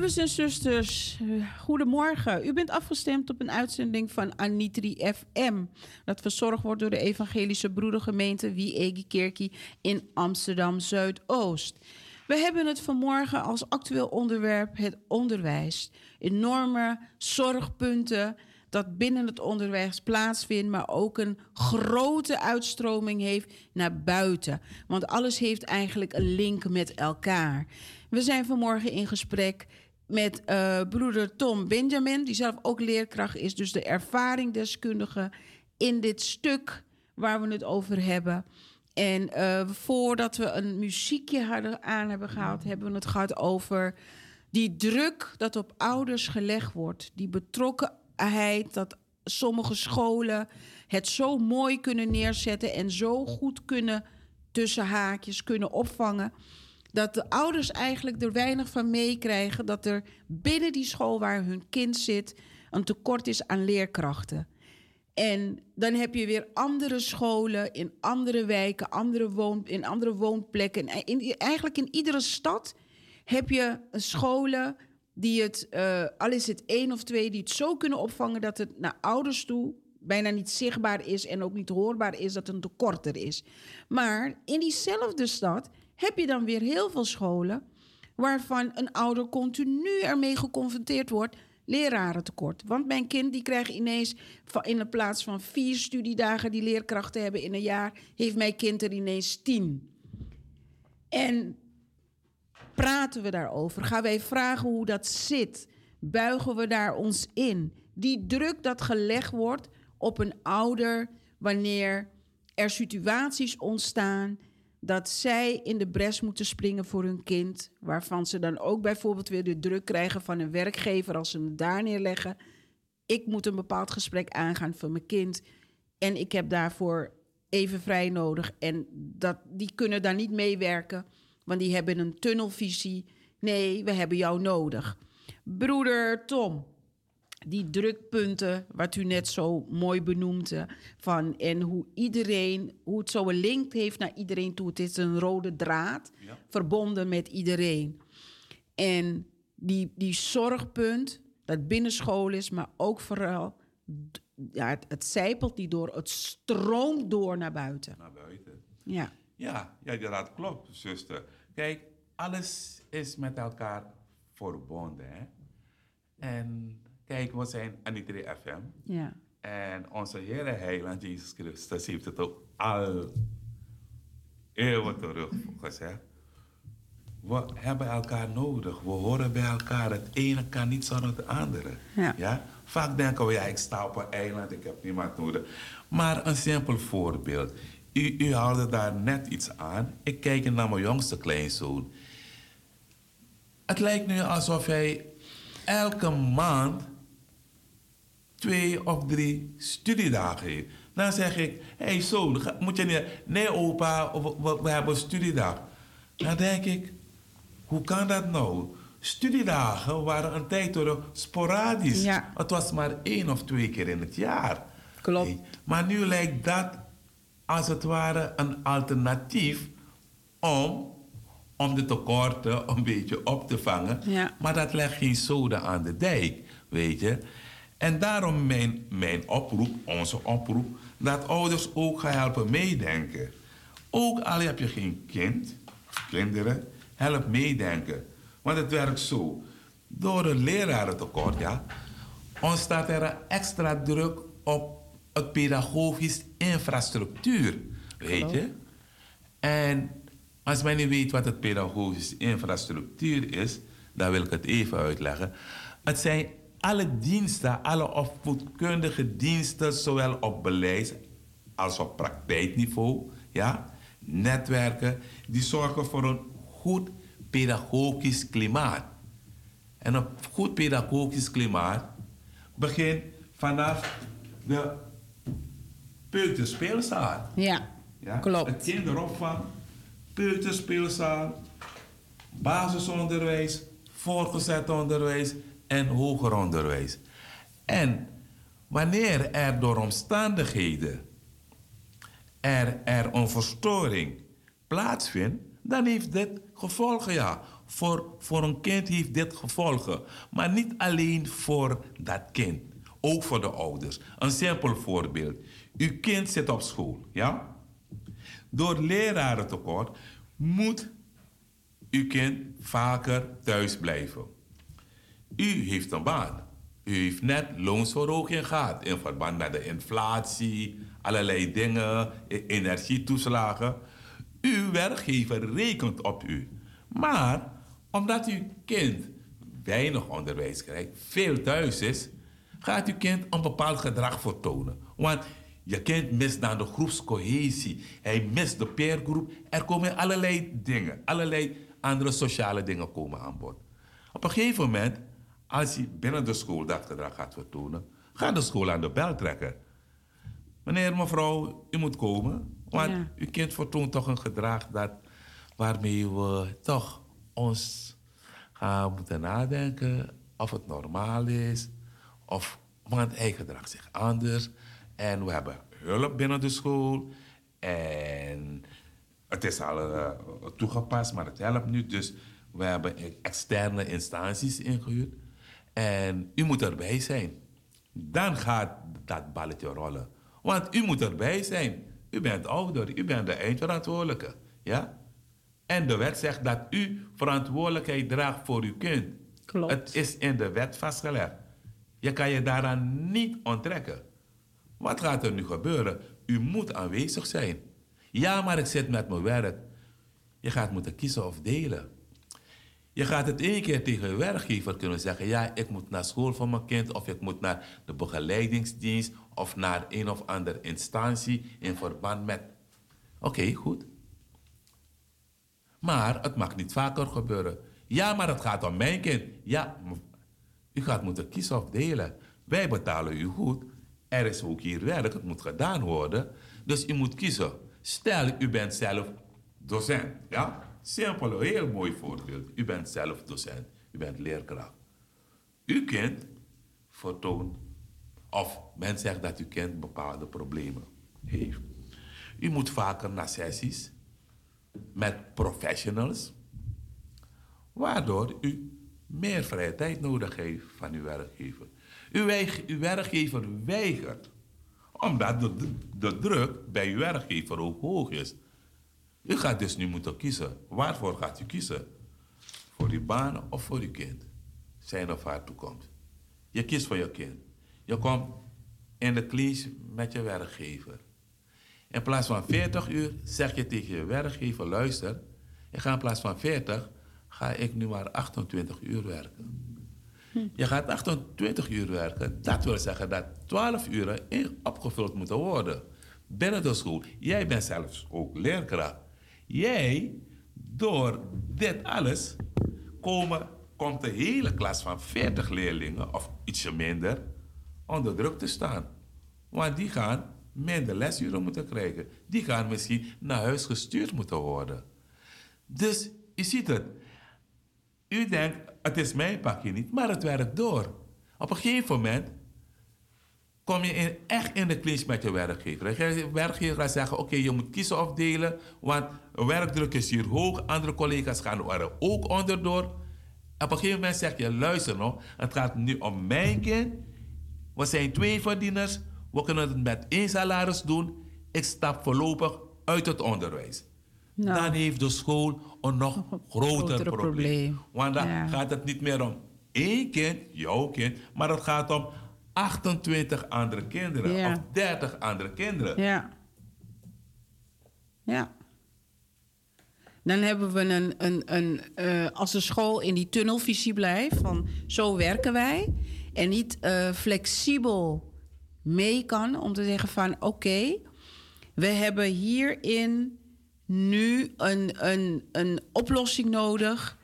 S2: Broeders en zusters, eh, goedemorgen. U bent afgestemd op een uitzending van Anitri FM. Dat verzorgd wordt door de Evangelische Broedergemeente Wie Kerkie in Amsterdam Zuidoost. We hebben het vanmorgen als actueel onderwerp het onderwijs. Enorme zorgpunten dat binnen het onderwijs plaatsvindt, maar ook een grote uitstroming heeft naar buiten. Want alles heeft eigenlijk een link met elkaar. We zijn vanmorgen in gesprek met uh, broeder Tom Benjamin, die zelf ook leerkracht is, dus de ervaringdeskundige in dit stuk waar we het over hebben. En uh, voordat we een muziekje hadden aan hebben gehaald, hebben we het gehad over die druk dat op ouders gelegd wordt, die betrokkenheid, dat sommige scholen het zo mooi kunnen neerzetten en zo goed kunnen tussen haakjes kunnen opvangen dat de ouders eigenlijk er weinig van meekrijgen dat er binnen die school waar hun kind zit een tekort is aan leerkrachten. En dan heb je weer andere scholen in andere wijken, andere woon, in andere woonplekken. In, eigenlijk in iedere stad heb je scholen die het, uh, al is het één of twee, die het zo kunnen opvangen dat het naar ouders toe bijna niet zichtbaar is en ook niet hoorbaar is dat een tekort er is. Maar in diezelfde stad heb je dan weer heel veel scholen waarvan een ouder continu ermee geconfronteerd wordt lerarentekort. Want mijn kind die krijgt ineens in de plaats van vier studiedagen die leerkrachten hebben in een jaar, heeft mijn kind er ineens tien. En praten we daarover? Gaan wij vragen hoe dat zit? Buigen we daar ons in? Die druk dat gelegd wordt op een ouder wanneer er situaties ontstaan dat zij in de bres moeten springen voor hun kind. Waarvan ze dan ook bijvoorbeeld weer de druk krijgen van een werkgever als ze het daar neerleggen. Ik moet een bepaald gesprek aangaan voor mijn kind. En ik heb daarvoor even vrij nodig. En dat, die kunnen daar niet meewerken, want die hebben een tunnelvisie. Nee, we hebben jou nodig. Broeder Tom, die drukpunten, wat u net zo mooi benoemde, van en hoe iedereen, hoe het zo een link heeft naar iedereen toe. Het is een rode draad, verbonden met iedereen. En die, die zorgpunt, dat binnenschool is, maar ook vooral, ja, het, het zijpelt niet door, het stroomt door naar buiten.
S6: Naar buiten.
S2: Ja.
S6: Ja, ja dat klopt, zuster. Kijk, alles is met elkaar verbonden. Hè? En Kijk, we zijn Anitri FM.
S2: Ja.
S6: En onze Heer Heiland Jezus Christus heeft het ook al eeuwen terug gezegd. We hebben elkaar nodig. We horen bij elkaar. Het ene kan niet zonder het andere.
S2: Ja.
S6: ja? Vaak denken we, ja, ik sta op een eiland, ik heb niemand nodig. Maar een simpel voorbeeld. U, u haalde daar net iets aan. Ik kijk naar mijn jongste kleinzoon. Het lijkt nu alsof hij elke maand twee of drie studiedagen heeft. Dan zeg ik, hé hey, zoon, moet je niet... Nee opa, we, we hebben studiedag. Dan denk ik, hoe kan dat nou? Studiedagen waren een tijd door sporadisch.
S2: Ja.
S6: Het was maar één of twee keer in het jaar.
S2: Klopt.
S6: Maar nu lijkt dat als het ware een alternatief om, om de tekorten een beetje op te vangen.
S2: Ja.
S6: Maar dat legt geen zoden aan de dijk, weet je. En daarom mijn, mijn oproep, onze oproep, dat ouders ook gaan helpen meedenken. Ook al heb je geen kind, kinderen, help meedenken. Want het werkt zo. Door een lerarentekort, ja, ontstaat er een extra druk op het pedagogisch infrastructuur. Weet je? En als men niet weet wat het pedagogisch infrastructuur is, dan wil ik het even uitleggen. Het zijn alle diensten, alle opvoedkundige diensten, zowel op beleids- als op praktijkniveau, ja, netwerken, die zorgen voor een goed pedagogisch klimaat. En een goed pedagogisch klimaat begint vanaf de peuterspeelzaal.
S2: Ja,
S6: Ja?
S2: klopt.
S6: Het kinderopvang, peuterspeelzaal, basisonderwijs, voortgezet onderwijs en hoger onderwijs. En wanneer er door omstandigheden er, er een verstoring plaatsvindt, dan heeft dit gevolgen, ja. Voor, voor een kind heeft dit gevolgen. Maar niet alleen voor dat kind, ook voor de ouders. Een simpel voorbeeld. Uw kind zit op school, ja? Door lerarentekort moet uw kind vaker thuis blijven. U heeft een baan. U heeft net loonsverhoging gehad in verband met de inflatie, allerlei dingen, e- energietoeslagen. Uw werkgever rekent op u. Maar omdat uw kind weinig onderwijs krijgt, veel thuis is, gaat uw kind een bepaald gedrag vertonen. Want je kind mist dan de groepscohesie. Hij mist de peergroep. Er komen allerlei dingen, allerlei andere sociale dingen komen aan bod. Op een gegeven moment, als hij binnen de school dat gedrag gaat vertonen, gaat de school aan de bel trekken. Meneer, mevrouw, u moet komen. Want
S2: Ja.
S6: uw kind vertoont toch een gedrag dat, waarmee we toch ons gaan moeten nadenken of het normaal is. Of, want hij gedraagt zich anders. En we hebben hulp binnen de school. En het is al eh, toegepast, maar het helpt nu. Dus we hebben externe instanties ingehuurd. En u moet erbij zijn. Dan gaat dat balletje rollen. Want u moet erbij zijn. U bent ouder, u bent de eindverantwoordelijke. Ja? En de wet zegt dat u verantwoordelijkheid draagt voor uw kind.
S2: Klopt.
S6: Het is in de wet vastgelegd. Je kan je daaraan niet onttrekken. Wat gaat er nu gebeuren? U moet aanwezig zijn. Ja, maar ik zit met mijn werk. Je gaat moeten kiezen of delen. Je gaat het één keer tegen je werkgever kunnen zeggen: ja, ik moet naar school voor mijn kind, of ik moet naar de begeleidingsdienst, of naar een of andere instantie in verband met. Oké, goed. Maar het mag niet vaker gebeuren. Ja, maar het gaat om mijn kind. Ja, u gaat moeten kiezen of delen. Wij betalen u goed. Er is ook hier werk, het moet gedaan worden. Dus u moet kiezen. Stel, u bent zelf docent. Ja? Simpel, heel mooi voorbeeld. U bent zelf docent. U bent leerkracht. Uw kind vertoont, of men zegt dat uw kind bepaalde problemen heeft. U moet vaker naar sessies met professionals, waardoor u meer vrije tijd nodig heeft van uw werkgever. Uw, weig- uw werkgever weigert, omdat de, de, de druk bij uw werkgever ook hoog is. U gaat dus nu moeten kiezen. Waarvoor gaat u kiezen? Voor uw baan of voor uw kind? Zijn of haar toekomst. Je kiest voor je kind. Je komt in de clash met je werkgever. In plaats van 40 uur zeg je tegen je werkgever: luister, ik ga in plaats van 40, ga ik nu maar 28 uur werken. Je gaat 28 uur werken, dat wil zeggen dat 12 uren opgevuld moeten worden. Binnen de school. Jij bent zelfs ook leerkracht. Jij, door dit alles, komen, komt de hele klas van 40 leerlingen, of ietsje minder, onder druk te staan. Want die gaan minder lesuren moeten krijgen. Die gaan misschien naar huis gestuurd moeten worden. Dus je ziet het. U denkt, het is mijn pakje niet, maar het werkt door. Op een gegeven moment kom je in, echt in de clinch met je werkgever. Je werkgever gaat zeggen, oké, je moet kiezen of delen, want werkdruk is hier hoog. Andere collega's gaan er ook onderdoor. Op een gegeven moment zeg je, luister nog, het gaat nu om mijn kind. We zijn twee verdieners, we kunnen het met één salaris doen. Ik stap voorlopig uit het onderwijs.
S2: Nou.
S6: Dan heeft de school een nog groter, probleem.
S2: probleem.
S6: Want dan
S2: Ja.
S6: gaat het niet meer om één kind, jouw kind, maar het gaat om 28 andere kinderen of 30 andere kinderen.
S2: Ja. Ja. Dan hebben we een, een, een eh, als de school in die tunnelvisie blijft, van zo werken wij, en niet eh, flexibel mee kan om te zeggen van oké, we hebben hierin nu een, een, een oplossing nodig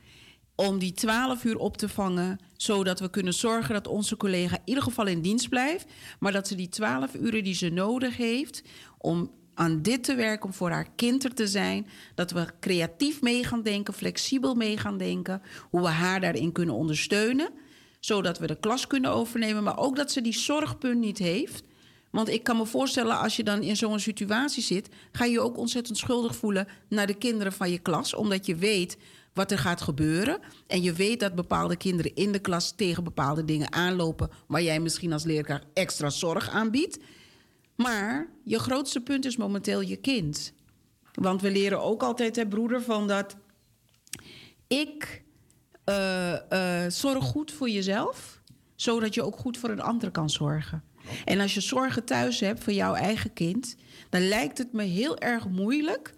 S2: om die 12 uur op te vangen, zodat we kunnen zorgen dat onze collega in ieder geval in dienst blijft, maar dat ze die 12 uren die ze nodig heeft om aan dit te werken, om voor haar kind er te zijn, dat we creatief mee gaan denken, flexibel mee gaan denken, hoe we haar daarin kunnen ondersteunen, zodat we de klas kunnen overnemen, maar ook dat ze die zorgpunt niet heeft. Want ik kan me voorstellen, als je dan in zo'n situatie zit, ga je je ook ontzettend schuldig voelen naar de kinderen van je klas, omdat je weet wat er gaat gebeuren. En je weet dat bepaalde kinderen in de klas tegen bepaalde dingen aanlopen, waar jij misschien als leerkracht extra zorg aanbiedt. Maar je grootste punt is momenteel je kind. Want we leren ook altijd, hè, broeder, van dat ik uh, uh, zorg goed voor jezelf, zodat je ook goed voor een ander kan zorgen. En als je zorgen thuis hebt voor jouw eigen kind, dan lijkt het me heel erg moeilijk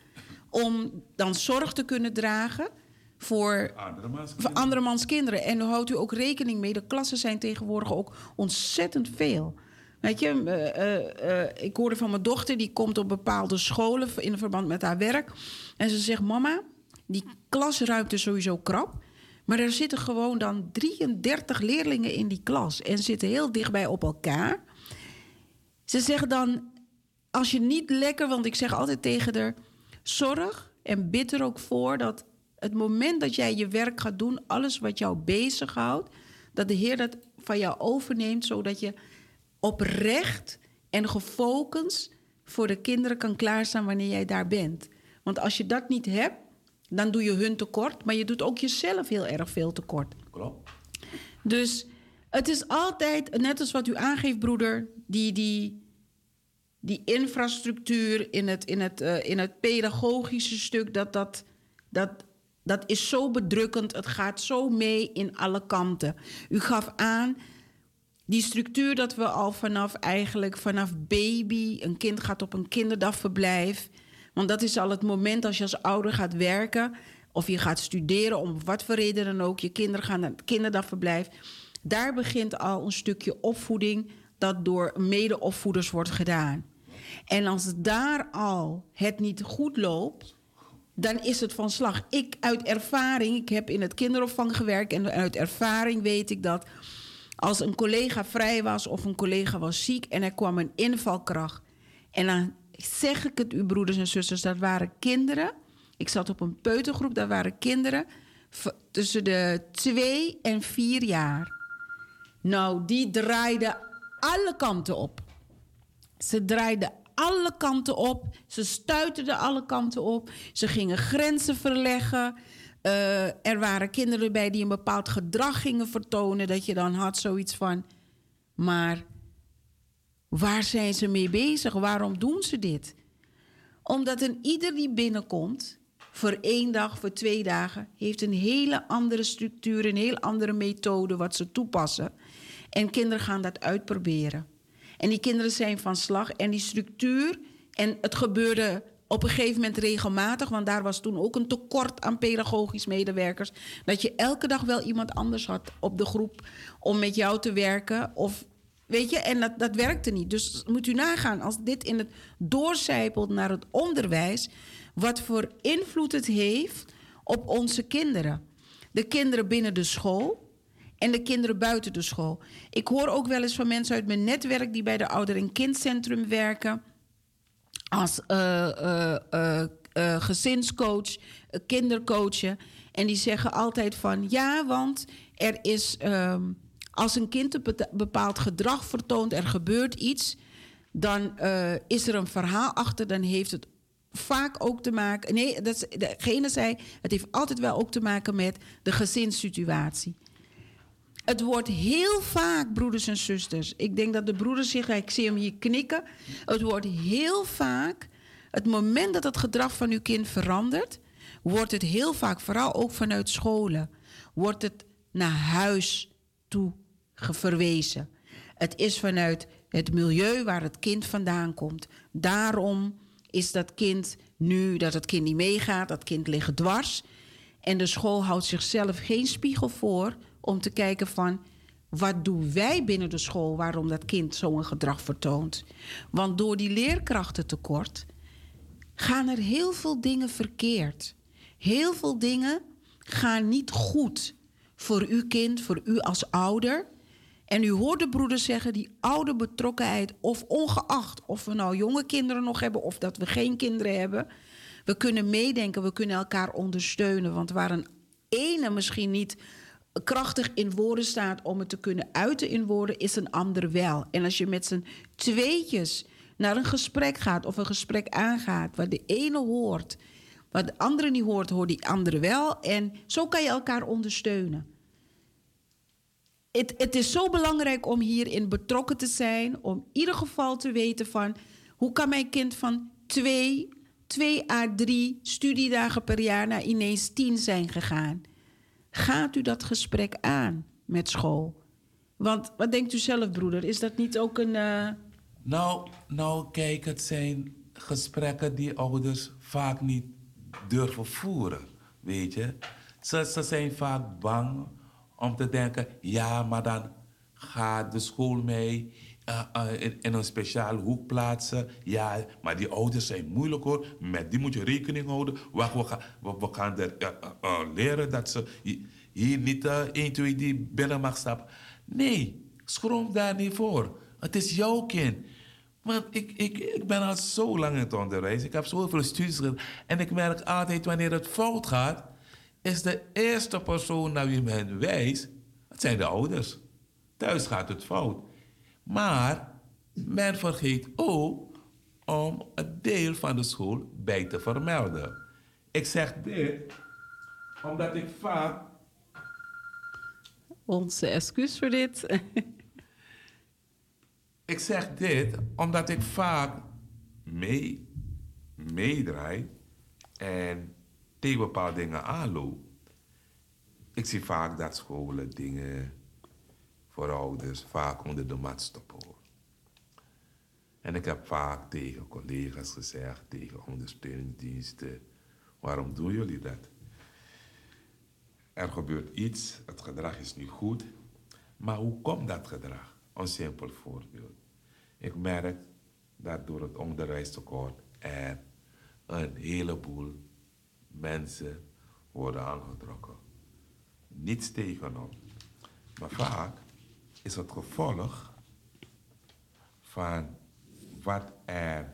S2: om dan zorg te kunnen dragen voor
S6: Andermans
S2: voor andermans kinderen. En houdt u ook rekening mee, de klassen zijn tegenwoordig ook ontzettend veel. Weet je, uh, uh, ik hoorde van mijn dochter, die komt op bepaalde scholen in verband met haar werk. En ze zegt: Mama, die klasruimte is sowieso krap. Maar er zitten gewoon dan 33 leerlingen in die klas en zitten heel dichtbij op elkaar. Ze zeggen dan: Als je niet lekker, want ik zeg altijd tegen haar: zorg en bid er ook voor dat het moment dat jij je werk gaat doen, alles wat jou bezighoudt, dat de Heer dat van jou overneemt, zodat je oprecht en gefocust voor de kinderen kan klaarstaan wanneer jij daar bent. Want als je dat niet hebt, dan doe je hun tekort, maar je doet ook jezelf heel erg veel tekort.
S6: Klopt.
S2: Dus het is altijd, net als wat u aangeeft, broeder, die, die, die infrastructuur in het, in, het, uh, in het pedagogische stuk, dat, dat, dat, dat is zo bedrukkend. Het gaat zo mee in alle kanten. U gaf aan die structuur dat we al vanaf eigenlijk vanaf baby, een kind gaat op een kinderdagverblijf. Want dat is al het moment als je als ouder gaat werken of je gaat studeren, om wat voor reden dan ook, je kinderen gaan naar het kinderdagverblijf. Daar begint al een stukje opvoeding dat door medeopvoeders wordt gedaan. En als daar al het niet goed loopt, dan is het van slag. Ik uit ervaring, ik heb in het kinderopvang gewerkt en uit ervaring weet ik dat als een collega vrij was of een collega was ziek en er kwam een invalkracht. En dan zeg ik het u, broeders en zusters, dat waren kinderen. Ik zat op een peutergroep, daar waren kinderen tussen de twee en vier jaar. Nou, die draaiden alle kanten op. Ze draaiden alle kanten op. Ze stuiterden alle kanten op. Ze gingen grenzen verleggen. Uh, er waren kinderen bij die een bepaald gedrag gingen vertonen. Dat je dan had zoiets van. Maar waar zijn ze mee bezig? Waarom doen ze dit? Omdat een ieder die binnenkomt. Voor één dag, voor twee dagen, heeft een hele andere structuur, een heel andere methode wat ze toepassen. En kinderen gaan dat uitproberen. En die kinderen zijn van slag. En die structuur, en het gebeurde op een gegeven moment regelmatig, want daar was toen ook een tekort aan pedagogisch medewerkers, dat je elke dag wel iemand anders had op de groep om met jou te werken. Of, weet je, en dat, dat werkte niet. Dus moet u nagaan, als dit in het doorcijpelt naar het onderwijs, wat voor invloed het heeft op onze kinderen. De kinderen binnen de school, en de kinderen buiten de school. Ik hoor ook wel eens van mensen uit mijn netwerk die bij de ouder- en kindcentrum werken als uh, uh, gezinscoach, kindercoachen. En die zeggen altijd van ja, want er is um, als een kind een bepaald gedrag vertoont, er gebeurt iets, dan is er een verhaal achter, dan heeft het vaak ook te maken. Nee, dat, degene zei, het heeft altijd wel ook te maken met de gezinssituatie. Het wordt heel vaak, broeders en zusters. Ik denk dat de broeders zich, ik zie hem hier knikken. Het wordt heel vaak, het moment dat het gedrag van uw kind verandert, wordt het heel vaak, vooral ook vanuit scholen, wordt het naar huis toe verwezen. Het is vanuit het milieu waar het kind vandaan komt. Daarom is dat kind nu dat het kind niet meegaat, dat kind ligt dwars. En de school houdt zichzelf geen spiegel voor om te kijken van wat doen wij binnen de school waarom dat kind zo'n gedrag vertoont. Want door die leerkrachtentekort gaan er heel veel dingen verkeerd. Heel veel dingen gaan niet goed voor uw kind, voor u als ouder. En u hoort de zeggen, die oude betrokkenheid, of ongeacht of we nou jonge kinderen nog hebben of dat we geen kinderen hebben, we kunnen meedenken, we kunnen elkaar ondersteunen. Want waar een ene misschien niet krachtig in woorden staat om het te kunnen uiten in woorden, is een ander wel. En als je met z'n tweetjes naar een gesprek gaat of een gesprek aangaat, waar de ene hoort, wat de andere niet hoort, hoort die andere wel. En zo kan je elkaar ondersteunen. Het, het is zo belangrijk om hierin betrokken te zijn, om in ieder geval te weten van hoe kan mijn kind van twee, twee à drie studiedagen per jaar naar ineens tien zijn gegaan. Gaat u dat gesprek aan met school? Want wat denkt u zelf, broeder? Is dat niet ook een. Uh...
S6: Nou, nou, kijk, het zijn gesprekken die ouders vaak niet durven voeren. Weet je? Ze, ze zijn vaak bang om te denken: ja, maar dan gaat de school mee uh, uh, in, een speciale hoek plaatsen. Ja, maar die ouders zijn moeilijk hoor. Met die moet je rekening houden. Wacht, we, gaan, we, gaan er, uh, leren dat ze hier niet 1, 2, die binnen mag stappen. Nee, schroom daar niet voor. Het is jouw kind. Want ik, ik, ik ben al zo lang in het onderwijs. Ik heb zoveel studies gedaan. En ik merk altijd wanneer het fout gaat, is de eerste persoon naar wie men wijst, het zijn de ouders. Thuis gaat het fout. Maar men vergeet ook om een deel van de school bij te vermelden. Ik zeg dit omdat ik vaak.
S2: Onze excuus voor dit.
S6: ik zeg dit omdat ik vaak mee, meedraai en tegen bepaalde dingen aanloop. Ik zie vaak dat scholen dingen voor ouders vaak onder de mat stoppen. En ik heb vaak tegen collega's gezegd, tegen ondersteuningsdiensten, waarom doen jullie dat? Er gebeurt iets, het gedrag is niet goed, maar hoe komt dat gedrag? Een simpel voorbeeld. Ik merk dat door het onderwijstekort er een heleboel mensen worden aangetrokken. Niets tegenop. Maar vaak is het gevolg van wat er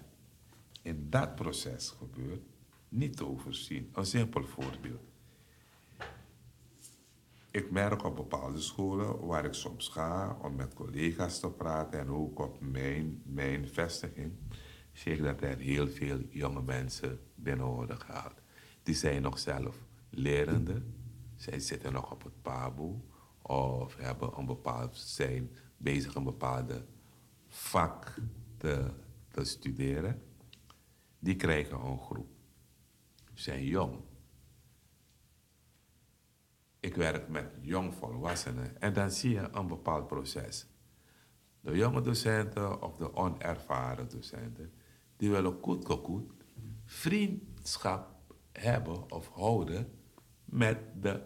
S6: in dat proces gebeurt niet te overzien. Een simpel voorbeeld. Ik merk op bepaalde scholen waar ik soms ga om met collega's te praten en ook op mijn, mijn vestiging, zie ik dat er heel veel jonge mensen binnen worden gehaald. Die zijn nog zelf lerende, zij zitten nog op het PABO of hebben een bepaald, zijn bezig een bepaalde vak te, te studeren, die krijgen een groep. Zijn jong. Ik werk met jong volwassenen en dan zie je een bepaald proces. De jonge docenten of de onervaren docenten, die willen goed goed vriendschap hebben of houden met de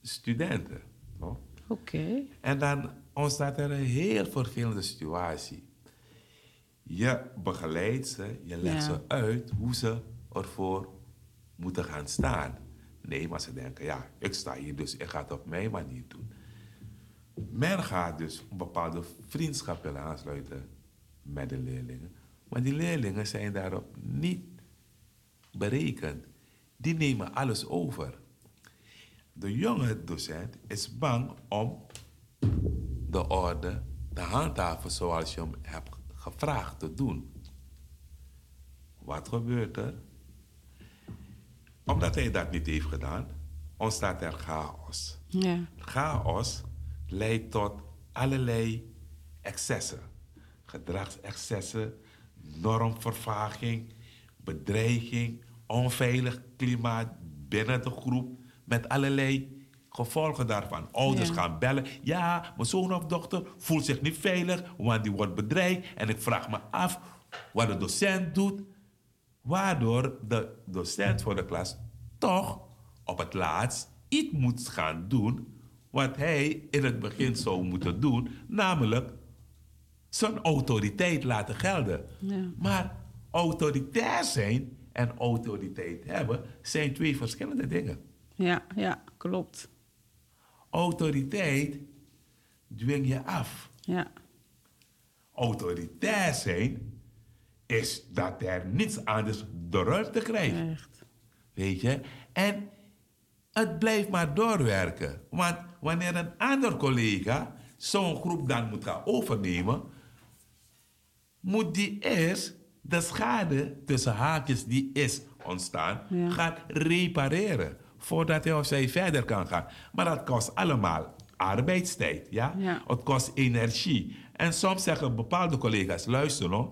S6: studenten. No?
S2: Oké.
S6: En dan ontstaat er een heel vervelende situatie. Je begeleidt ze, je legt ze uit hoe ze ervoor moeten gaan staan. Nee, maar ze denken, ja, ik sta hier, dus ik ga het op mijn manier doen. Men gaat dus een bepaalde vriendschap willen aansluiten met de leerlingen. Maar die leerlingen zijn daarop niet berekend. Die nemen alles over. De jonge docent is bang om de orde te handhaven zoals je hem hebt gevraagd te doen. Wat gebeurt er? Omdat hij dat niet heeft gedaan, ontstaat er chaos.
S2: Ja.
S6: Chaos leidt tot allerlei excessen. Gedragsexcessen, normvervaging, bedreiging, onveilig klimaat binnen de groep met allerlei gevolgen daarvan. Ouders
S2: Ja.
S6: gaan bellen. Ja, mijn zoon of dochter voelt zich niet veilig, want die wordt bedreigd. En ik vraag me af wat de docent doet. Waardoor de docent voor de klas toch op het laatst iets moet gaan doen wat hij in het begin zou moeten doen, namelijk zijn autoriteit laten gelden.
S2: Ja.
S6: Maar autoritair zijn en autoriteit hebben zijn twee verschillende dingen.
S2: Ja, ja, klopt.
S6: Autoriteit dwing je af.
S2: Ja,
S6: Autoritair zijn is dat er niets anders de ruimte krijgt.
S2: echt.
S6: Weet je? En het blijft maar doorwerken. Want wanneer een ander collega zo'n groep dan moet gaan overnemen, moet die eerst de schade tussen haakjes die is ontstaan,
S2: Ja.
S6: gaan repareren. Voordat hij of zij verder kan gaan. Maar dat kost allemaal arbeidstijd. Ja?
S2: Ja.
S6: Het kost energie. En soms zeggen bepaalde collega's, luister nou,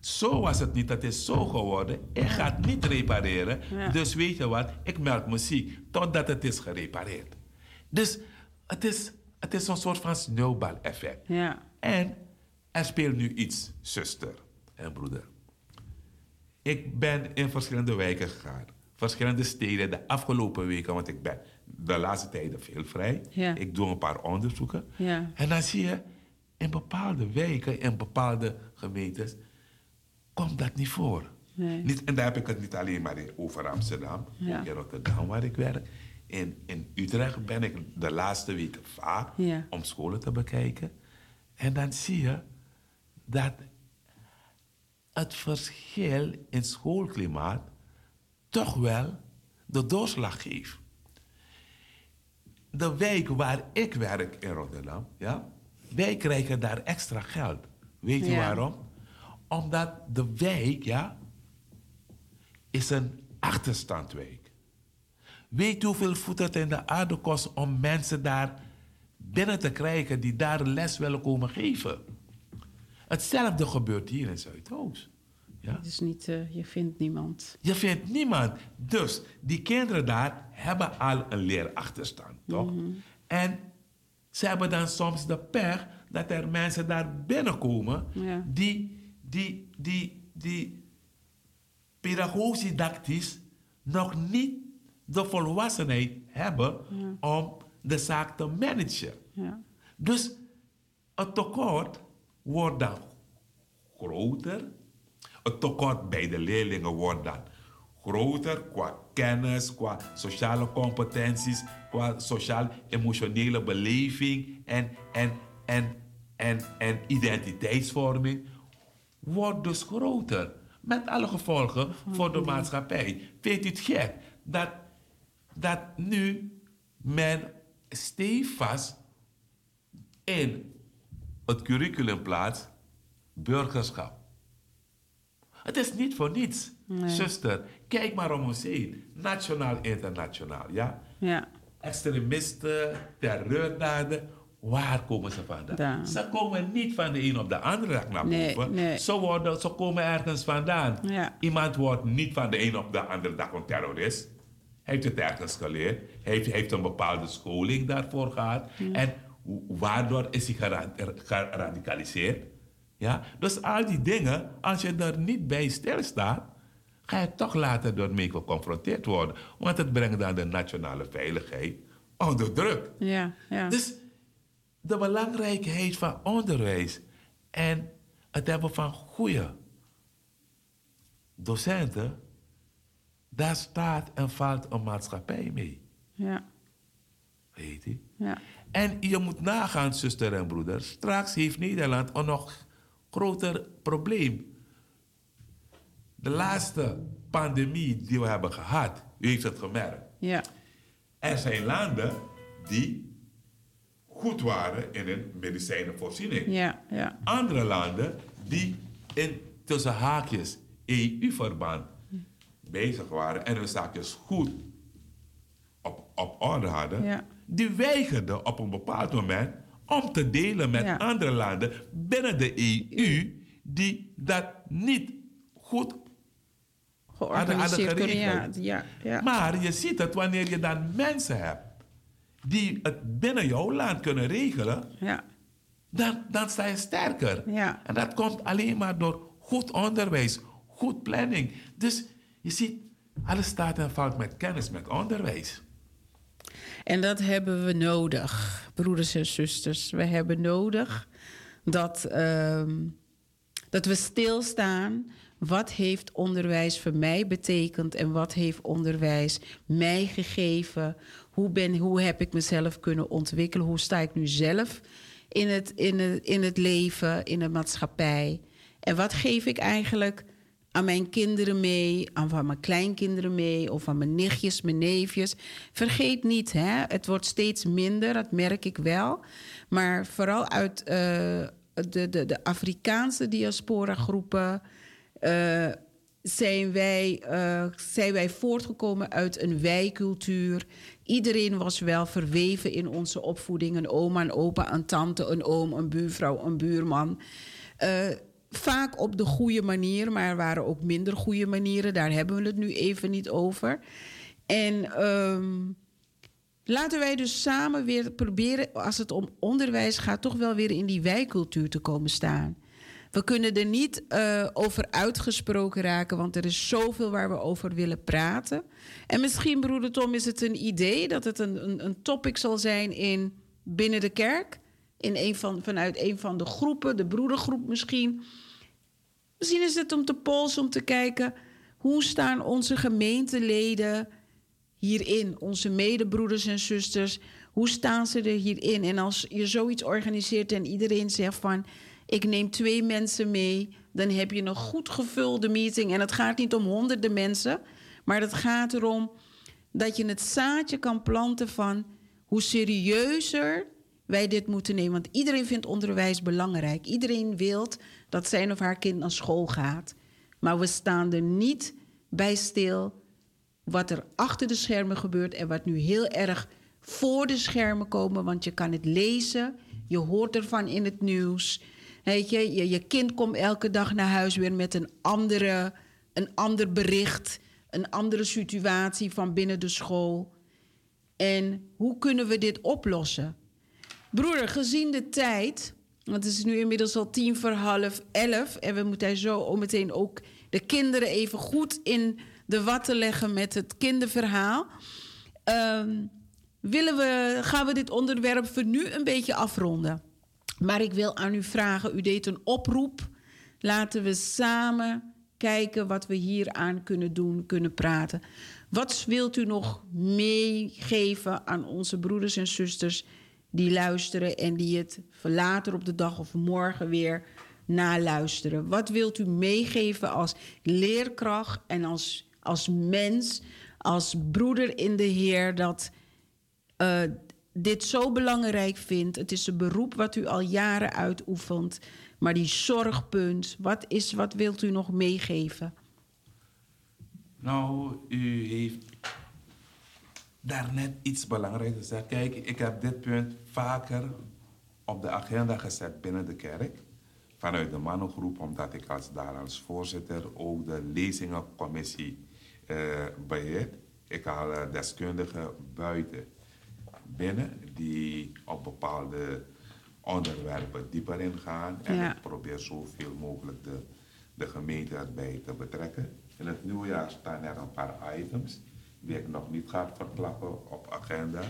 S6: zo was het niet, het is zo geworden. Ik ga het niet repareren.
S2: Ja.
S6: Dus weet je wat, ik meld me ziek totdat het is gerepareerd. Dus het is, het is een soort van sneeuwbaleffect.
S2: Ja.
S6: En er speelt nu iets, zuster en broeder. Ik ben in verschillende wijken gegaan. Verschillende steden de afgelopen weken, want ik ben de laatste tijden veel vrij.
S2: Ja.
S6: Ik doe een paar onderzoeken.
S2: Ja.
S6: En dan zie je in bepaalde wijken, in bepaalde gemeentes, komt dat niet voor.
S2: Nee.
S6: Niet, en daar heb ik het niet alleen maar over Amsterdam,
S2: Ja.
S6: ook in Rotterdam waar ik werk. In, in Utrecht ben ik de laatste weken vaak
S2: Ja.
S6: om scholen te bekijken. En dan zie je dat het verschil in schoolklimaat toch wel de doorslag geeft. De wijk waar ik werk in Rotterdam, ja, wij krijgen daar extra geld. Weet je
S2: Ja.
S6: waarom? Omdat de wijk, ja, is een achterstandwijk. Weet je hoeveel voet het in de aarde kost om mensen daar binnen te krijgen die daar les willen komen geven? Hetzelfde gebeurt hier in Zuidoost. Ja?
S2: Dus niet, eh, je vindt niemand.
S6: Je vindt niemand. Dus die kinderen daar hebben al een leerachterstand, toch? En ze hebben dan soms de pech dat er mensen daar binnenkomen
S2: Ja.
S6: die, die, die, die pedagogisch-didactisch nog niet de volwassenheid hebben om de zaak te managen.
S2: Ja.
S6: Dus het tekort wordt dan groter. Het tekort bij de leerlingen wordt dan groter qua kennis, qua sociale competenties, qua sociaal-emotionele beleving en, en, en, en, en identiteitsvorming. Wordt dus groter. Met alle gevolgen voor de maatschappij. Vindt u het gek dat, dat nu men stevast in het curriculum plaatst burgerschap. Het is niet voor niets. Zuster, kijk maar om ons heen. Nationaal, internationaal, ja?
S2: Ja.
S6: Extremisten, terreurdaden, waar komen ze vandaan? Ze komen niet van de een op de andere dag naar
S2: Nee,
S6: boven.
S2: nee.
S6: Ze, worden, ze komen ergens vandaan.
S2: Ja.
S6: Iemand wordt niet van de een op de andere dag een terrorist. Hij heeft het ergens geleerd. Hij heeft, heeft een bepaalde scholing daarvoor gehad. En waardoor is hij gera- er- geradicaliseerd? Ja? Dus al die dingen, als je er niet bij stilstaat, ga je toch later door mee geconfronteerd worden. Want het brengt dan de nationale veiligheid onder druk.
S2: Ja. Ja.
S6: Dus de belangrijkheid van onderwijs en het hebben van goede docenten, daar staat en valt een maatschappij mee.
S2: ja.
S6: Weet je?
S2: Ja.
S6: En je moet nagaan, zuster en broeder. Straks heeft Nederland nog groter probleem. De laatste pandemie die we hebben gehad, u heeft het gemerkt.
S2: Ja.
S6: Er zijn landen die goed waren in hun medicijnenvoorziening.
S2: Ja. Ja.
S6: Andere landen die in tussen haakjes EU-verband bezig waren en hun zaakjes goed op, op orde hadden,
S2: Ja.
S6: die weigerden op een bepaald moment om te delen met
S2: Ja.
S6: andere landen binnen de EU die dat niet goed
S2: Georganiseerd
S6: hadden geregeld.
S2: Ja. Ja.
S6: maar je ziet het wanneer je dan mensen hebt die het binnen jouw land kunnen regelen,
S2: Ja.
S6: dan, dan sta je sterker. En dat komt alleen maar door goed onderwijs, goed planning. Dus je ziet, alles staat en valt met kennis, met onderwijs.
S2: En dat hebben we nodig, broeders en zusters. We hebben nodig dat, ehm, dat we stilstaan. Wat heeft onderwijs voor mij betekend en wat heeft onderwijs mij gegeven? Hoe, ben, hoe heb ik mezelf kunnen ontwikkelen? Hoe sta ik nu zelf in het, in het, in het leven, in de maatschappij? En wat geef ik eigenlijk aan mijn kinderen mee, aan van mijn kleinkinderen mee of aan mijn nichtjes, mijn neefjes. Vergeet niet, hè, het wordt steeds minder, dat merk ik wel. Maar vooral uit uh, de, de, de Afrikaanse diaspora groepen. Uh, zijn wij, uh, zijn wij voortgekomen uit een wijcultuur. Iedereen was wel verweven in onze opvoeding. Een oma, een opa, een tante, een oom, een buurvrouw, een buurman. Vaak op de goede manier, maar er waren ook minder goede manieren. Daar hebben we het nu even niet over. En um, laten wij dus samen weer proberen, als het om onderwijs gaat, toch wel weer in die wijcultuur te komen staan. We kunnen er niet uh, over uitgesproken raken, want er is zoveel waar we over willen praten. En misschien, broeder Tom, is het een idee dat het een, een, een topic zal zijn in, binnen de kerk. In een van, vanuit een van de groepen, de broedergroep misschien. Misschien is het om te polsen, om te kijken hoe staan onze gemeenteleden hierin, onze medebroeders en zusters, hoe staan ze er hierin? En als je zoiets organiseert en iedereen zegt van, ik neem twee mensen mee, dan heb je een goed gevulde meeting. En het gaat niet om honderden mensen, maar het gaat erom dat je het zaadje kan planten van hoe serieuzer wij dit moeten nemen. Want iedereen vindt onderwijs belangrijk. Iedereen wil dat zijn of haar kind naar school gaat. Maar we staan er niet bij stil wat er achter de schermen gebeurt en wat nu heel erg voor de schermen komen. Want je kan het lezen, je hoort ervan in het nieuws. Weet je, je, je kind komt elke dag naar huis weer met een, andere, een ander bericht, een andere situatie van binnen de school. En hoe kunnen we dit oplossen? Broeder, gezien de tijd, want het is nu inmiddels al tien voor half elf en we moeten zo meteen ook de kinderen even goed in de watten leggen met het kinderverhaal. Um, willen we, gaan we dit onderwerp voor nu een beetje afronden? Maar ik wil aan u vragen, u deed een oproep. Laten we samen kijken wat we hier aan kunnen doen, kunnen praten. Wat wilt u nog meegeven aan onze broeders en zusters die luisteren en die het later op de dag of morgen weer naluisteren? Wat wilt u meegeven als leerkracht en als, als mens, als broeder in de Heer dat uh, dit zo belangrijk vindt? Het is een beroep wat u al jaren uitoefent, maar die zorgpunt, wat, is, wat wilt u nog meegeven?
S6: Nou, u heeft daarnet iets belangrijks gezegd. Kijk, ik heb dit punt vaker op de agenda gezet binnen de kerk. Vanuit de mannengroep, omdat ik als, daar als voorzitter ook de lezingencommissie uh, beheer. Ik haal uh, deskundigen buiten binnen die op bepaalde onderwerpen dieper ingaan. En ja. ik probeer zoveel mogelijk de, de gemeente erbij te betrekken. In het nieuwe jaar staan er een paar items die ik nog niet ga verklappen op agenda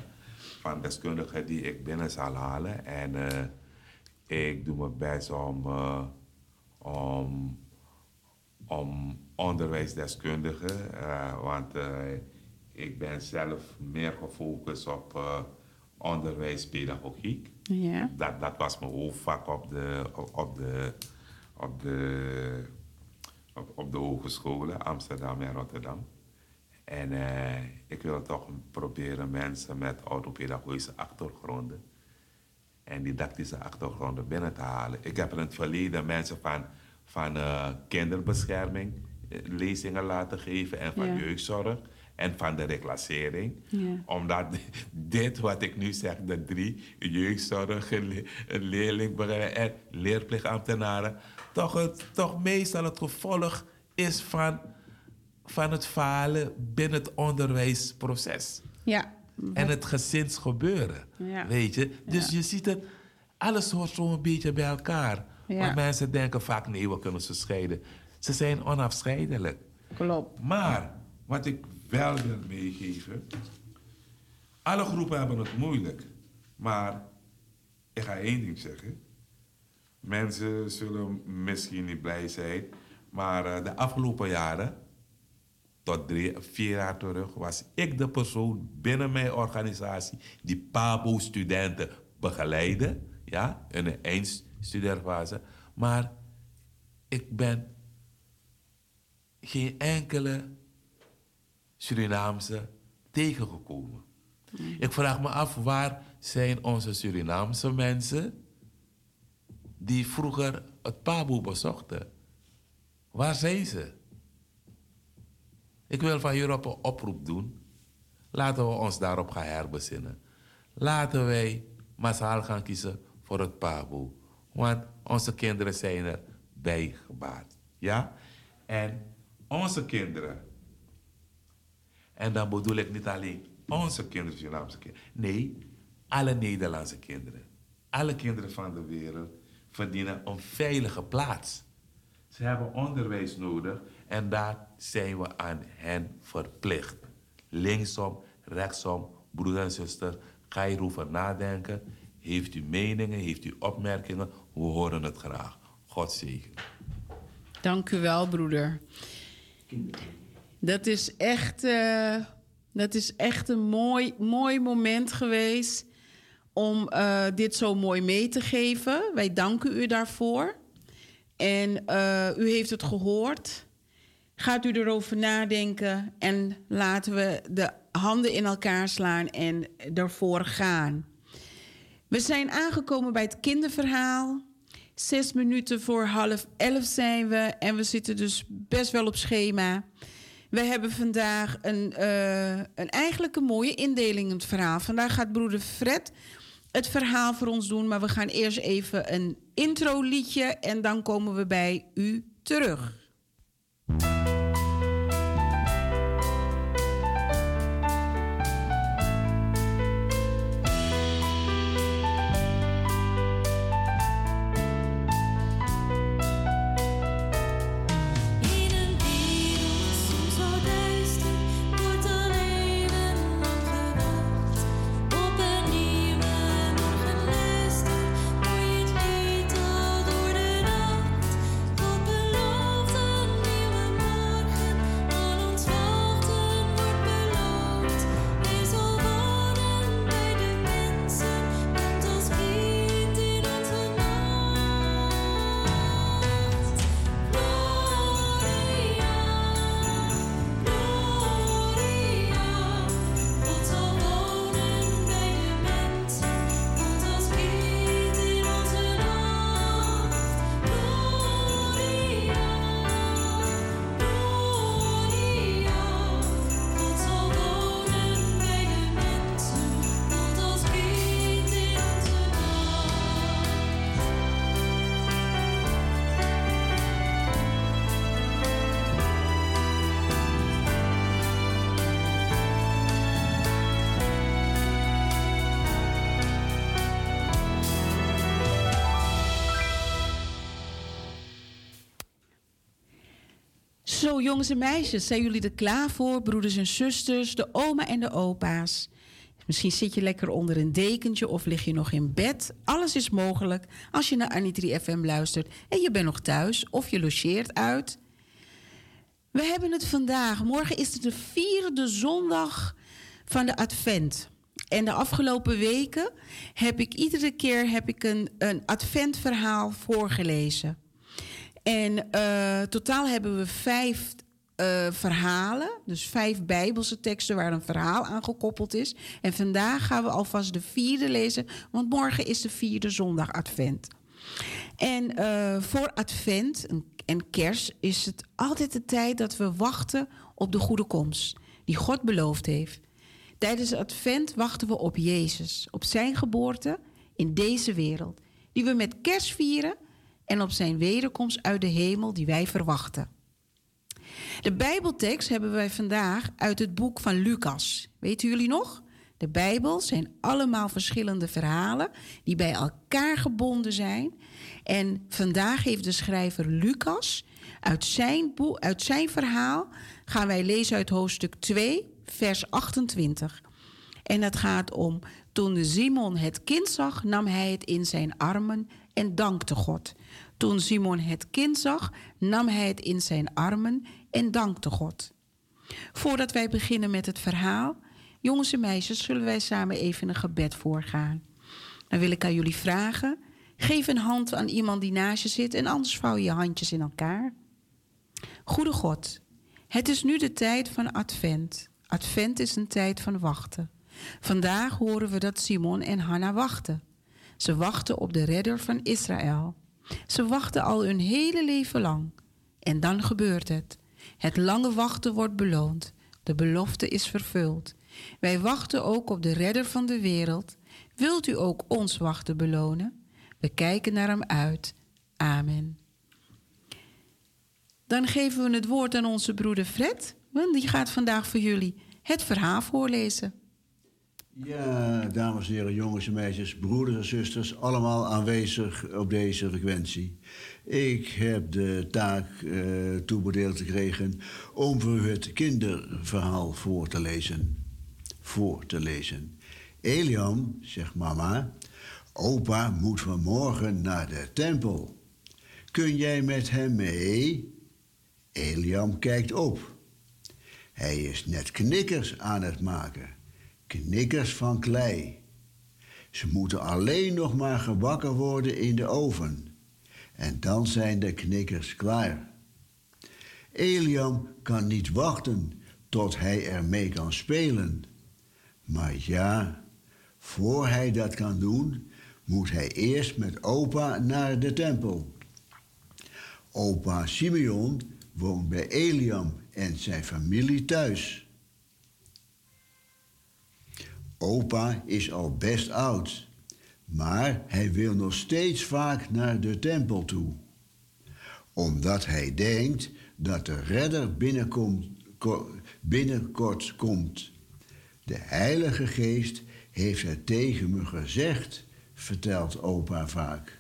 S6: van deskundigen die ik binnen zal halen. En uh, ik doe mijn best om, uh, om, om onderwijsdeskundigen, uh, want ik ben zelf meer gefocust op onderwijspedagogiek.
S2: Ja.
S6: Dat, dat was mijn hoofdvak op de, op de, op de, op, op de hogescholen Amsterdam en Rotterdam. En uh, ik wil toch proberen mensen met autopedagogische achtergronden en didactische achtergronden binnen te halen. Ik heb in het verleden mensen van, van uh, kinderbescherming uh, lezingen laten geven en van
S2: Ja.
S6: jeugdzorg en van de reclassering.
S2: Ja.
S6: Omdat dit wat ik nu zeg, de drie, jeugdzorg, een le- een leerlingbegeleid en leerplichtambtenaren, toch, het, toch meestal het gevolg is van, van het falen binnen het onderwijsproces.
S2: Ja.
S6: En het gezinsgebeuren.
S2: Ja.
S6: Weet je? Dus
S2: Ja.
S6: je ziet het, alles hoort zo een beetje bij elkaar.
S2: Ja.
S6: Maar mensen denken vaak, nee, we kunnen ze scheiden. Ze zijn onafscheidelijk.
S2: Klopt.
S6: Maar wat ik wel wil meegeven. Alle groepen hebben het moeilijk. Maar ik ga één ding zeggen. Mensen zullen misschien niet blij zijn. Maar eh, de afgelopen jaren, tot drie, vier jaar terug, was ik de persoon binnen mijn organisatie die PABO-studenten begeleidde. Ja, in de eindstudeerfase. Maar ik ben geen enkele Surinaamse tegengekomen. Ik vraag me af waar zijn onze Surinaamse mensen die vroeger het Paboe bezochten. Waar zijn ze? Ik wil van jullie een oproep doen. Laten we ons daarop gaan herbezinnen. Laten wij massaal gaan kiezen voor het Paboe. Want onze kinderen zijn er bij gebaat. Ja? En onze kinderen. En dan bedoel ik niet alleen onze kinderen, Surinaamse kinderen. Nee, alle Nederlandse kinderen. Alle kinderen van de wereld verdienen een veilige plaats. Ze hebben onderwijs nodig en daar zijn we aan hen verplicht. Linksom, rechtsom, broeder en zuster, ga je erover nadenken. Heeft u meningen, heeft u opmerkingen? We horen het graag. God zegen.
S2: Dank u wel, broeder. Dat is echt, uh, dat is echt een mooi, mooi moment geweest om uh, dit zo mooi mee te geven. Wij danken u daarvoor. En uh, u heeft het gehoord. Gaat u erover nadenken en laten we de handen in elkaar slaan en ervoor gaan. We zijn aangekomen bij het kinderverhaal. Zes minuten voor half elf zijn we en we zitten dus best wel op schema. We hebben vandaag een, uh, een eigenlijk een mooie indeling in het verhaal. Vandaag gaat broeder Fred het verhaal voor ons doen, maar we gaan eerst even een intro liedje en dan komen we bij u terug. Zo, jongens en meisjes, zijn jullie er klaar voor? Broeders en zusters, de oma en de opa's. Misschien zit je lekker onder een dekentje of lig je nog in bed. Alles is mogelijk als je naar Anitri FM luistert en je bent nog thuis of je logeert uit. We hebben het vandaag. Morgen is het de vierde zondag van de Advent. En de afgelopen weken heb ik iedere keer heb ik een, een adventverhaal voorgelezen. En uh, totaal hebben we vijf uh, verhalen, dus vijf Bijbelse teksten waar een verhaal aan gekoppeld is. En vandaag gaan we alvast de vierde lezen, want morgen is de vierde zondag Advent. En uh, voor Advent en Kerst is het altijd de tijd dat we wachten op de goede komst, die God beloofd heeft. Tijdens Advent wachten we op Jezus, op zijn geboorte in deze wereld, die we met Kerst vieren en op zijn wederkomst uit de hemel die wij verwachten. De Bijbeltekst hebben wij vandaag uit het boek van Lucas. Weten jullie nog? De Bijbel zijn allemaal verschillende verhalen die bij elkaar gebonden zijn. En vandaag heeft de schrijver Lucas uit zijn, boek, uit zijn verhaal gaan wij lezen uit hoofdstuk 2, vers 28. En het gaat om toen Simon het kind zag, nam hij het in zijn armen en dankte God. Toen Simon het kind zag, nam hij het in zijn armen en dankte God. Voordat wij beginnen met het verhaal, jongens en meisjes, zullen wij samen even een gebed voorgaan. Dan wil ik aan jullie vragen: geef een hand aan iemand die naast je zit en anders vouw je je handjes in elkaar. Goede God, Het is nu de tijd van Advent. Advent is een tijd van wachten. Vandaag horen we dat Simon en Hanna wachten. Ze wachten op de redder van Israël. Ze wachten al hun hele leven lang. En dan gebeurt het. Het lange wachten wordt beloond. De belofte is vervuld. Wij wachten ook op de redder van de wereld. Wilt u ook ons wachten belonen? We kijken naar hem uit. Amen. Dan geven we het woord aan onze broeder Fred, want die gaat vandaag voor jullie het verhaal voorlezen.
S5: Ja, dames en heren, jongens en meisjes, broeders en zusters, allemaal aanwezig op deze frequentie. Ik heb de taak uh, toebedeeld gekregen om voor het kinderverhaal voor te lezen. Voor te lezen. Eliam, zegt mama, opa moet vanmorgen naar de tempel. Kun jij met hem mee? Eliam kijkt op. Hij is net knikkers aan het maken. Knikkers van klei. Ze moeten alleen nog maar gebakken worden in de oven. En dan zijn de knikkers klaar. Eliam kan niet wachten tot hij ermee kan spelen. Maar ja, voor hij dat kan doen, moet hij eerst met opa naar de tempel. Opa Simeon woont bij Eliam en zijn familie thuis. Opa is al best oud, maar hij wil nog steeds vaak naar de tempel toe. Omdat hij denkt dat de redder binnenkort komt. De Heilige Geest heeft het tegen me gezegd, vertelt opa vaak.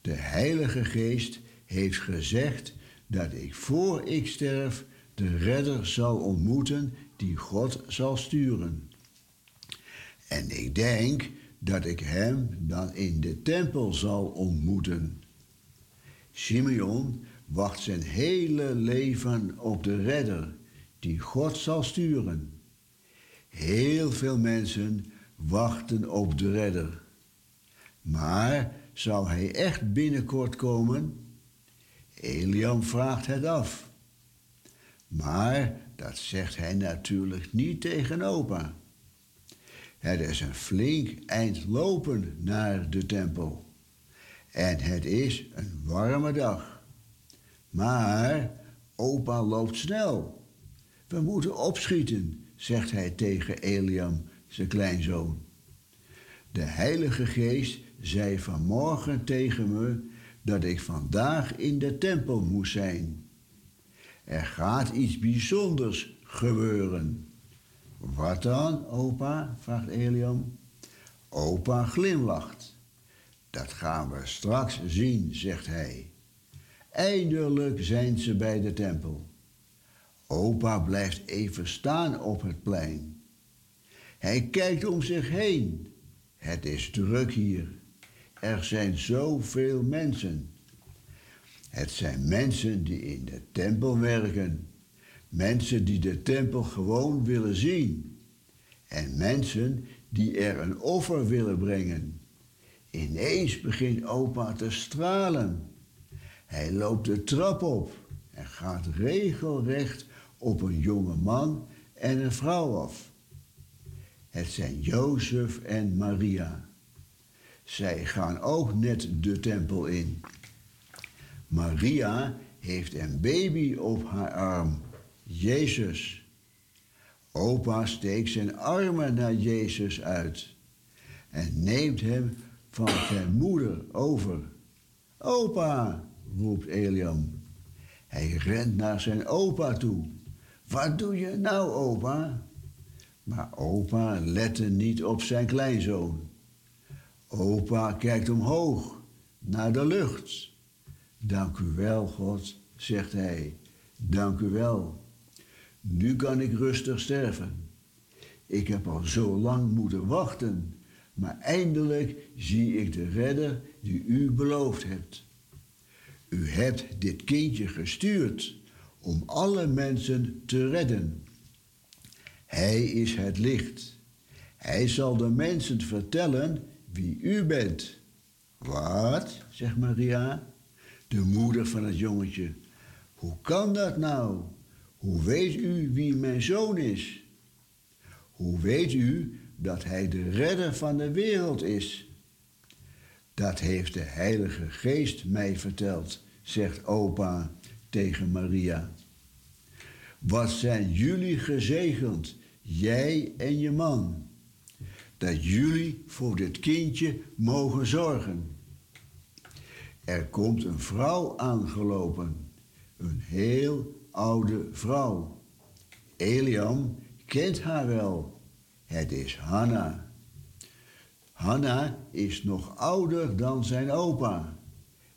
S5: De Heilige Geest heeft gezegd dat ik voor ik sterf de redder zal ontmoeten die God zal sturen. En ik denk dat ik hem dan in de tempel zal ontmoeten. Simeon wacht zijn hele leven op de redder die God zal sturen. Heel veel mensen wachten op de redder. Maar zou hij echt binnenkort komen? Eliam vraagt het af. Maar dat zegt hij natuurlijk niet tegen opa. Het is een flink eind lopen naar de tempel. En het is een warme dag. Maar opa loopt snel. We moeten opschieten, zegt hij tegen Eliam, zijn kleinzoon. De Heilige Geest zei vanmorgen tegen me dat ik vandaag in de tempel moest zijn. Er gaat iets bijzonders gebeuren. Wat dan, opa? vraagt Eliam. Opa glimlacht. Dat gaan we straks zien, zegt hij. Eindelijk zijn ze bij de tempel. Opa blijft even staan op het plein. Hij kijkt om zich heen. Het is druk hier. Er zijn zoveel mensen. Het zijn mensen die in de tempel werken. Mensen die de tempel gewoon willen zien. En mensen die er een offer willen brengen. Ineens begint opa te stralen. Hij loopt de trap op en gaat regelrecht op een jonge man en een vrouw af. Het zijn Jozef en Maria. Zij gaan ook net de tempel in. Maria heeft een baby op haar arm, Jezus. Opa steekt zijn armen naar Jezus uit en neemt hem van zijn moeder over. Opa, roept Eliam. Hij rent naar zijn opa toe. Wat doe je nou, opa? Maar opa lette niet op zijn kleinzoon. Opa kijkt omhoog, naar de lucht. Dank u wel, God, zegt hij. Dank u wel. Nu kan ik rustig sterven. Ik heb al zo lang moeten wachten, maar eindelijk zie ik de redder die u beloofd hebt. U hebt dit kindje gestuurd om alle mensen te redden. Hij is het licht. Hij zal de mensen vertellen wie u bent. Wat? zegt Maria, de moeder van het jongetje. Hoe kan dat nou? Hoe weet u wie mijn zoon is? Hoe weet u dat hij de redder van de wereld is? Dat heeft de Heilige Geest mij verteld, zegt opa tegen Maria. Wat zijn jullie gezegend, jij en je man, dat jullie voor dit kindje mogen zorgen. Er komt een vrouw aangelopen, een heel oude vrouw. Eliam kent haar wel. Het is Hanna. Hanna is nog ouder dan zijn opa.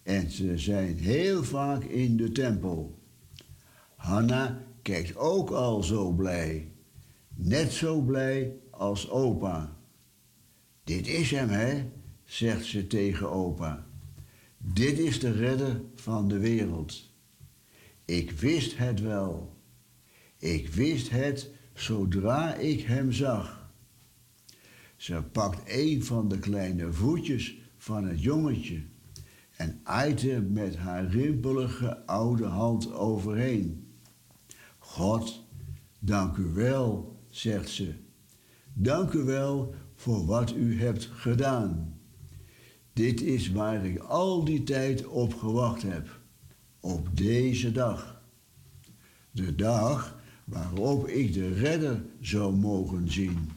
S5: En ze zijn heel vaak in de tempel. Hanna kijkt ook al zo blij. Net zo blij als opa. Dit is hem, hè, zegt ze tegen opa. Dit is de redder van de wereld. Ik wist het wel. Ik wist het zodra ik hem zag. Ze pakt een van de kleine voetjes van het jongetje en aait er met haar rimpelige oude hand overheen. God, dank u wel, zegt ze. Dank u wel voor wat u hebt gedaan. Dit is waar ik al die tijd op gewacht heb, op deze dag. De dag waarop ik de redder zou mogen zien.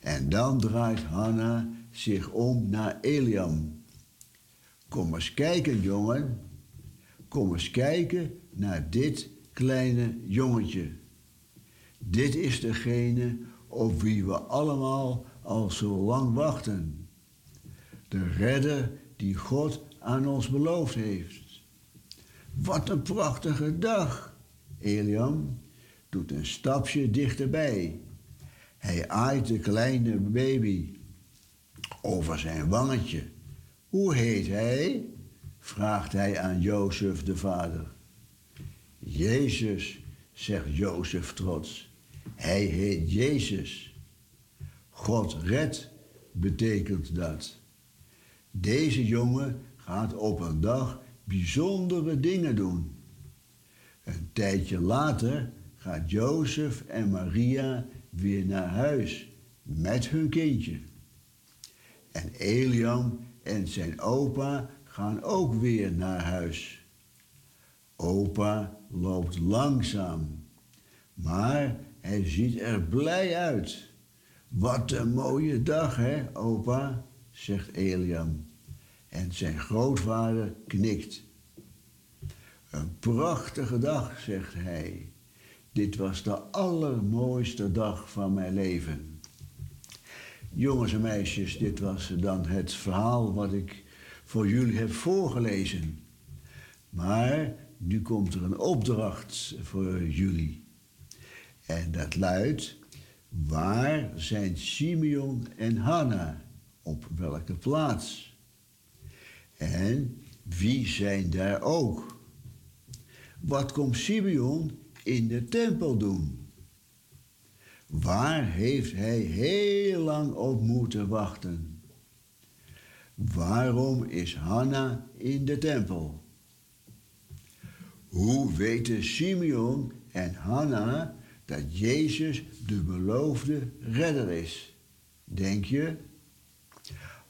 S5: En dan draait Hanna zich om naar Eliam. Kom eens kijken, jongen. Kom eens kijken naar dit kleine jongetje. Dit is degene op wie we allemaal al zo lang wachten. De redder die God aan ons beloofd heeft. Wat een prachtige dag. Eliam doet een stapje dichterbij. Hij aait de kleine baby over zijn wangetje. Hoe heet hij? vraagt hij aan Jozef de vader. Jezus, zegt Jozef trots. Hij heet Jezus. God red betekent dat. Deze jongen gaat op een dag bijzondere dingen doen. Een tijdje later gaat Jozef en Maria weer naar huis met hun kindje. En Eliam en zijn opa gaan ook weer naar huis. Opa loopt langzaam, maar hij ziet er blij uit. Wat een mooie dag, hè, opa, zegt Eliam. En zijn grootvader knikt. Een prachtige dag, zegt hij. Dit was de allermooiste dag van mijn leven. Jongens en meisjes, dit was dan het verhaal wat ik voor jullie heb voorgelezen. Maar nu komt er een opdracht voor jullie. En dat luidt: Waar zijn Simeon en Hanna? Op welke plaats? En wie zijn daar ook? Wat komt Simeon in de tempel doen? Waar heeft hij heel lang op moeten wachten? Waarom is Hanna in de tempel? Hoe weten Simeon en Hanna dat Jezus de beloofde redder is? Denk je?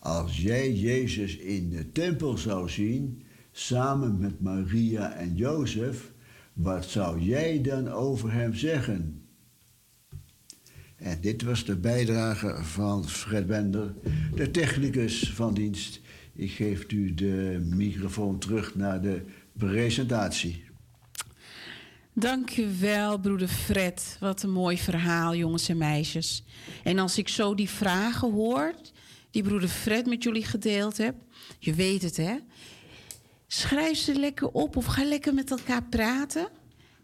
S5: Als jij Jezus in de tempel zou zien, samen met Maria en Jozef, wat zou jij dan over hem zeggen? En dit was de bijdrage van Fred Bender, de technicus van dienst. Ik geef u de microfoon terug naar de presentatie.
S2: Dank u wel, broeder Fred. Wat een mooi verhaal, jongens en meisjes. En als ik zo die vragen hoor, die broeder Fred met jullie gedeeld heb, je weet het hè. Schrijf ze lekker op of ga lekker met elkaar praten.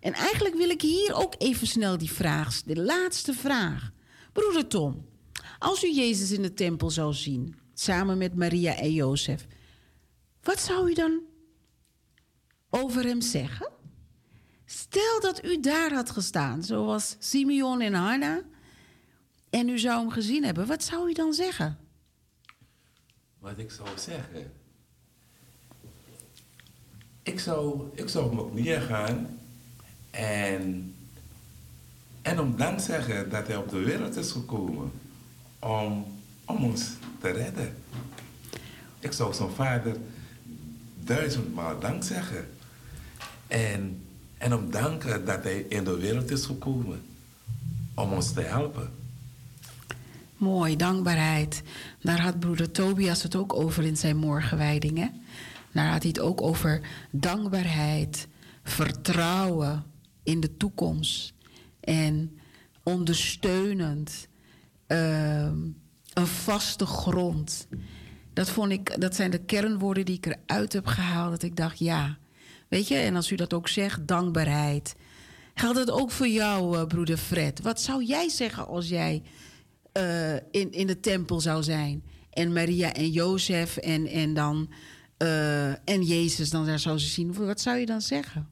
S2: En eigenlijk wil ik hier ook even snel die vraag, de laatste vraag. Broeder Tom, als u Jezus in de tempel zou zien, samen met Maria en Jozef, wat zou u dan over hem zeggen? Stel dat u daar had gestaan, zoals Simeon en Hanna, en u zou hem gezien hebben, wat zou u dan zeggen?
S6: Wat ik zou zeggen. Ik zou, ik zou op gaan En, en om dan zeggen dat hij op de wereld is gekomen om, om ons te redden. Ik zou zo'n vader duizendmaal dank zeggen. En, en om danken dat hij in de wereld is gekomen om ons te helpen.
S2: Mooi, dankbaarheid. Daar had broeder Tobias het ook over in zijn morgenwijdingen. Daar had hij het ook over dankbaarheid, vertrouwen in de toekomst en ondersteunend, ehm, een vaste grond. Dat, vond ik, dat zijn de kernwoorden die ik eruit heb gehaald. Dat ik dacht, ja, weet je, en als u dat ook zegt, dankbaarheid. Geldt het ook voor jou, uh, broeder Fred? Wat zou jij zeggen als jij uh, in, in de tempel zou zijn? En Maria en Jozef en, en dan uh, en Jezus dan daar zou ze zien. Wat zou je dan zeggen?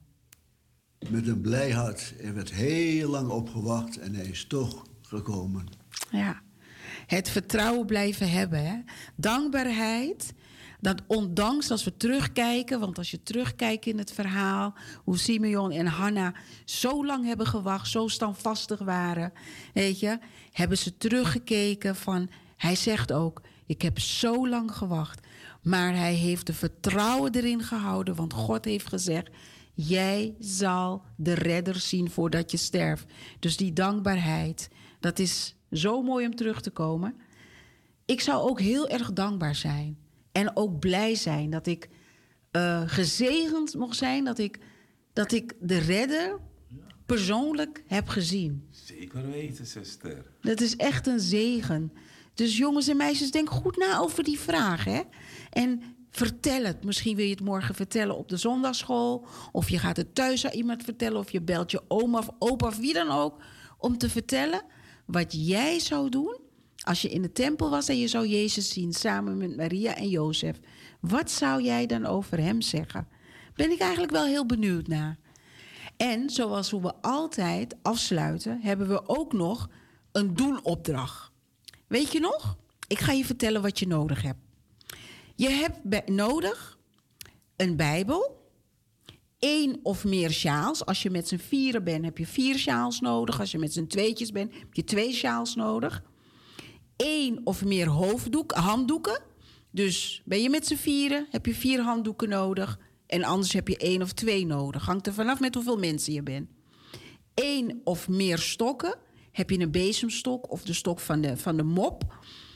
S5: Met een blij hart. Er werd heel lang opgewacht en hij is toch gekomen.
S2: Ja, het vertrouwen blijven hebben. Hè? Dankbaarheid. Dat ondanks als we terugkijken, want als je terugkijkt in het verhaal, hoe Simeon en Hanna zo lang hebben gewacht, zo standvastig waren, weet je, hebben ze teruggekeken van, hij zegt ook, ik heb zo lang gewacht, maar hij heeft de vertrouwen erin gehouden, want God heeft gezegd, jij zal de redder zien voordat je sterft. Dus die dankbaarheid, dat is zo mooi om terug te komen. Ik zou ook heel erg dankbaar zijn. En ook blij zijn dat ik uh, gezegend mocht zijn. Dat ik, dat ik de redder persoonlijk heb gezien.
S6: Zeker weten, zuster.
S2: Dat is echt een zegen. Dus jongens en meisjes, denk goed na over die vraag. Hè? En vertel het. Misschien wil je het morgen vertellen op de zondagschool. Of je gaat het thuis aan iemand vertellen. Of je belt je oma of opa of wie dan ook. Om te vertellen wat jij zou doen als je in de tempel was en je zou Jezus zien samen met Maria en Jozef. Wat zou jij dan over hem zeggen? Ben ik eigenlijk wel heel benieuwd naar. En zoals we altijd afsluiten, hebben we ook nog een doelopdracht. Weet je nog? Ik ga je vertellen wat je nodig hebt. Je hebt nodig een Bijbel, één of meer sjaals. Als je met z'n vieren bent, heb je vier sjaals nodig. Als je met z'n tweetjes bent, heb je twee sjaals nodig. Eén of meer hoofddoek, handdoeken. Dus ben je met z'n vieren, heb je vier handdoeken nodig. En anders heb je één of twee nodig. Hangt er vanaf met hoeveel mensen je bent. Eén of meer stokken. Heb je een bezemstok of de stok van de, van de mop.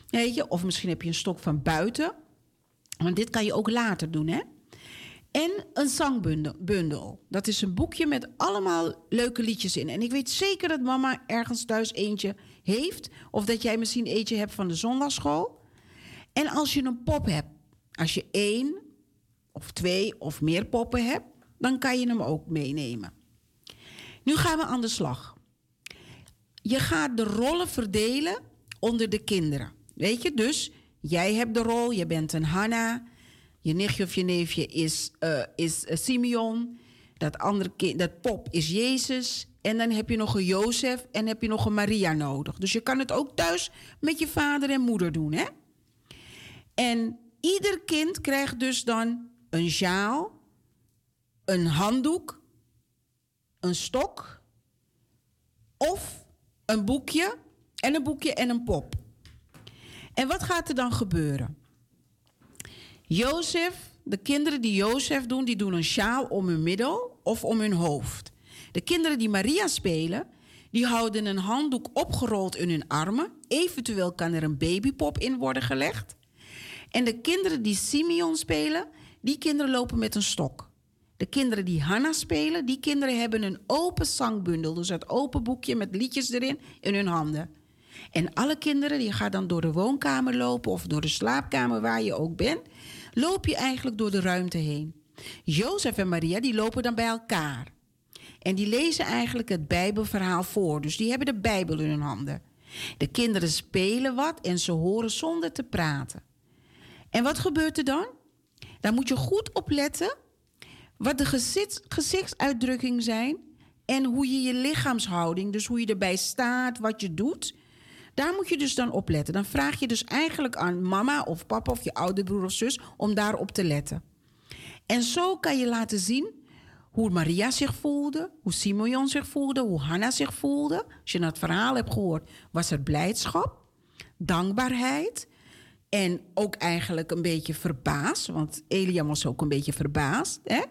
S2: Weet je? Of misschien heb je een stok van buiten. Want dit kan je ook later doen, hè? En een zangbundel. Dat is een boekje met allemaal leuke liedjes in. En ik weet zeker dat mama ergens thuis eentje heeft. Of dat jij misschien eentje hebt van de zondagschool. En als je een pop hebt, als je één of twee of meer poppen hebt, dan kan je hem ook meenemen. Nu gaan we aan de slag. Je gaat de rollen verdelen onder de kinderen. Weet je, dus jij hebt de rol, je bent een Hanna. Je nichtje of je neefje is, uh, is uh, Simeon. Dat, andere kind, dat pop is Jezus. En dan heb je nog een Jozef en heb je nog een Maria nodig. Dus je kan het ook thuis met je vader en moeder doen, hè? En ieder kind krijgt dus dan een sjaal, een handdoek, een stok of een boekje en een boekje en een pop. En wat gaat er dan gebeuren? Jozef, de kinderen die Jozef doen, die doen een sjaal om hun middel of om hun hoofd. De kinderen die Maria spelen, die houden een handdoek opgerold in hun armen. Eventueel kan er een babypop in worden gelegd. En de kinderen die Simeon spelen, die kinderen lopen met een stok. De kinderen die Hanna spelen, die kinderen hebben een open zangbundel. Dus het open boekje met liedjes erin in hun handen. En alle kinderen die gaan dan door de woonkamer lopen of door de slaapkamer waar je ook bent, loop je eigenlijk door de ruimte heen. Jozef en Maria die lopen dan bij elkaar. En die lezen eigenlijk het Bijbelverhaal voor. Dus die hebben de Bijbel in hun handen. De kinderen spelen wat en ze horen zonder te praten. En wat gebeurt er dan? Daar moet je goed op letten wat de gezichts, gezichtsuitdrukking zijn en hoe je je lichaamshouding, dus hoe je erbij staat, wat je doet. Daar moet je dus dan op letten. Dan vraag je dus eigenlijk aan mama of papa of je oude broer of zus om daarop te letten. En zo kan je laten zien hoe Maria zich voelde, hoe Simeon zich voelde, hoe Hanna zich voelde. Als je het verhaal hebt gehoord, was er blijdschap, dankbaarheid en ook eigenlijk een beetje verbaasd, want Elia was ook een beetje verbaasd. Hè?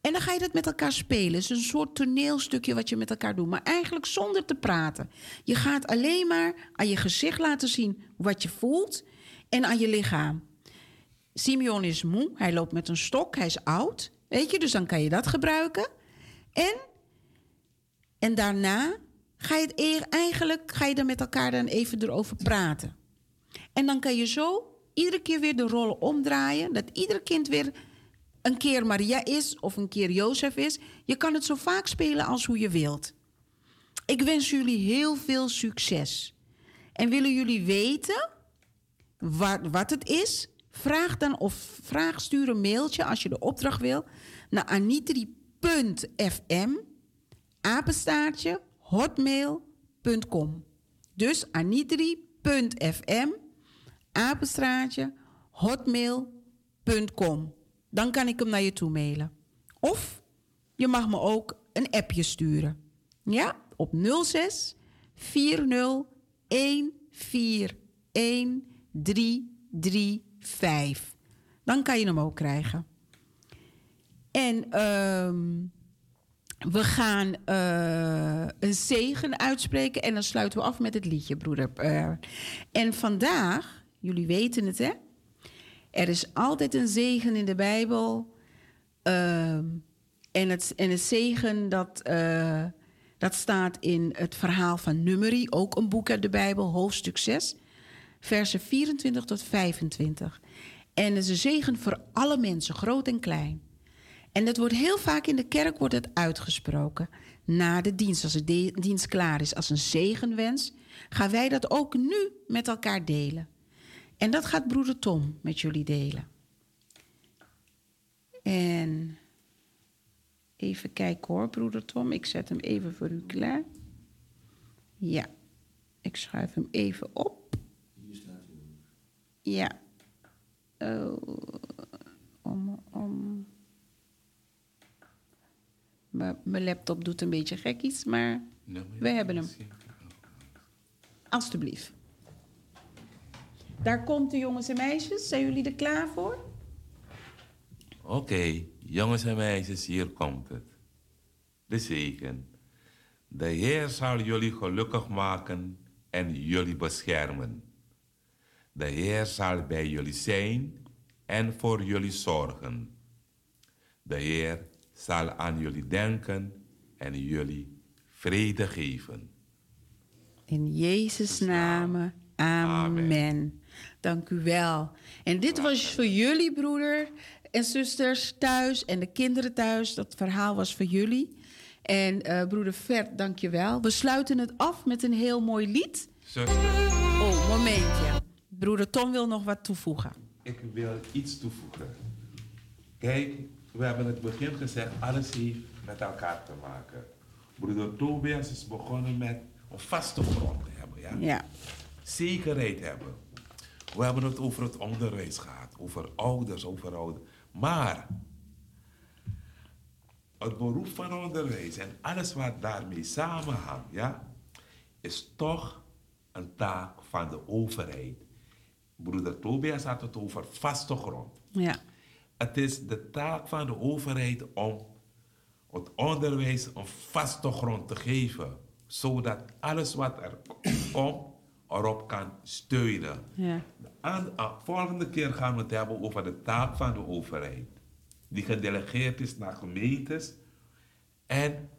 S2: En dan ga je dat met elkaar spelen. Het is een soort toneelstukje wat je met elkaar doet, maar eigenlijk zonder te praten. Je gaat alleen maar aan je gezicht laten zien wat je voelt en aan je lichaam. Simeon is moe, hij loopt met een stok, hij is oud. Weet je, dus dan kan je dat gebruiken. En, en daarna ga je het eigenlijk ga je er met elkaar dan even erover praten. En dan kan je zo iedere keer weer de rollen omdraaien. Dat ieder kind weer een keer Maria is of een keer Jozef is. Je kan het zo vaak spelen als hoe je wilt. Ik wens jullie heel veel succes. En willen jullie weten wat, wat het is? Vraag dan of vraag, stuur een mailtje als je de opdracht wil naar anitri.fm apenstaartje hotmail.com. Dus anitri.fm apenstaartje hotmail.com. Dan kan ik hem naar je toe mailen. Of je mag me ook een appje sturen. Ja, op 06 40 141 335. Dan kan je hem ook krijgen. En ehm, we gaan uh, een zegen uitspreken en dan sluiten we af met het liedje, broeder. Uh, en vandaag, jullie weten het hè, er is altijd een zegen in de Bijbel. Uh, en, het, en zegen dat, uh, dat staat in het verhaal van Numeri, ook een boek uit de Bijbel, hoofdstuk 6, versen 24 tot 25. En het is een zegen voor alle mensen, groot en klein. En dat wordt heel vaak in de kerk wordt het uitgesproken. Na de dienst, als de dienst klaar is, als een zegenwens, gaan wij dat ook nu met elkaar delen. En dat gaat broeder Tom met jullie delen. En even kijken hoor, broeder Tom. Ik zet hem even voor u klaar. Ja, ik schuif hem even op. Ja. Oh, om, om. Mijn laptop doet een beetje gekkies, maar we hebben hem. Alsjeblieft. Daar komt de jongens en meisjes. Zijn jullie er klaar voor?
S6: Oké, okay, jongens en meisjes, hier komt het. De zegen. De Heer zal jullie gelukkig maken en jullie beschermen. De Heer zal bij jullie zijn en voor jullie zorgen. De Heer zal aan jullie denken en jullie vrede geven.
S2: In Jezus' naam, amen. amen. Dank u wel. En dit was voor jullie, broeder en zusters thuis en de kinderen thuis. Dat verhaal was voor jullie. En uh, broeder Vert, dank je wel. We sluiten het af met een heel mooi lied.
S6: Zuster.
S2: Oh, momentje. Broeder Tom wil nog wat toevoegen.
S6: Ik wil iets toevoegen. Kijk, we hebben in het begin gezegd, alles heeft met elkaar te maken. Broeder Tobias is begonnen met een vaste grond te hebben. Ja?
S2: ja.
S6: Zekerheid hebben. We hebben het over het onderwijs gehad, over ouders, over ouders. Maar het beroep van onderwijs en alles wat daarmee samenhangt, ja, is toch een taak van de overheid. Broeder Tobias had het over vaste grond.
S2: Ja.
S6: Het is de taak van de overheid om het onderwijs een vaste grond te geven, zodat alles wat er komt erop kan steunen.
S2: Ja.
S6: De volgende keer gaan we het hebben over de taak van de overheid, die gedelegeerd is naar gemeentes en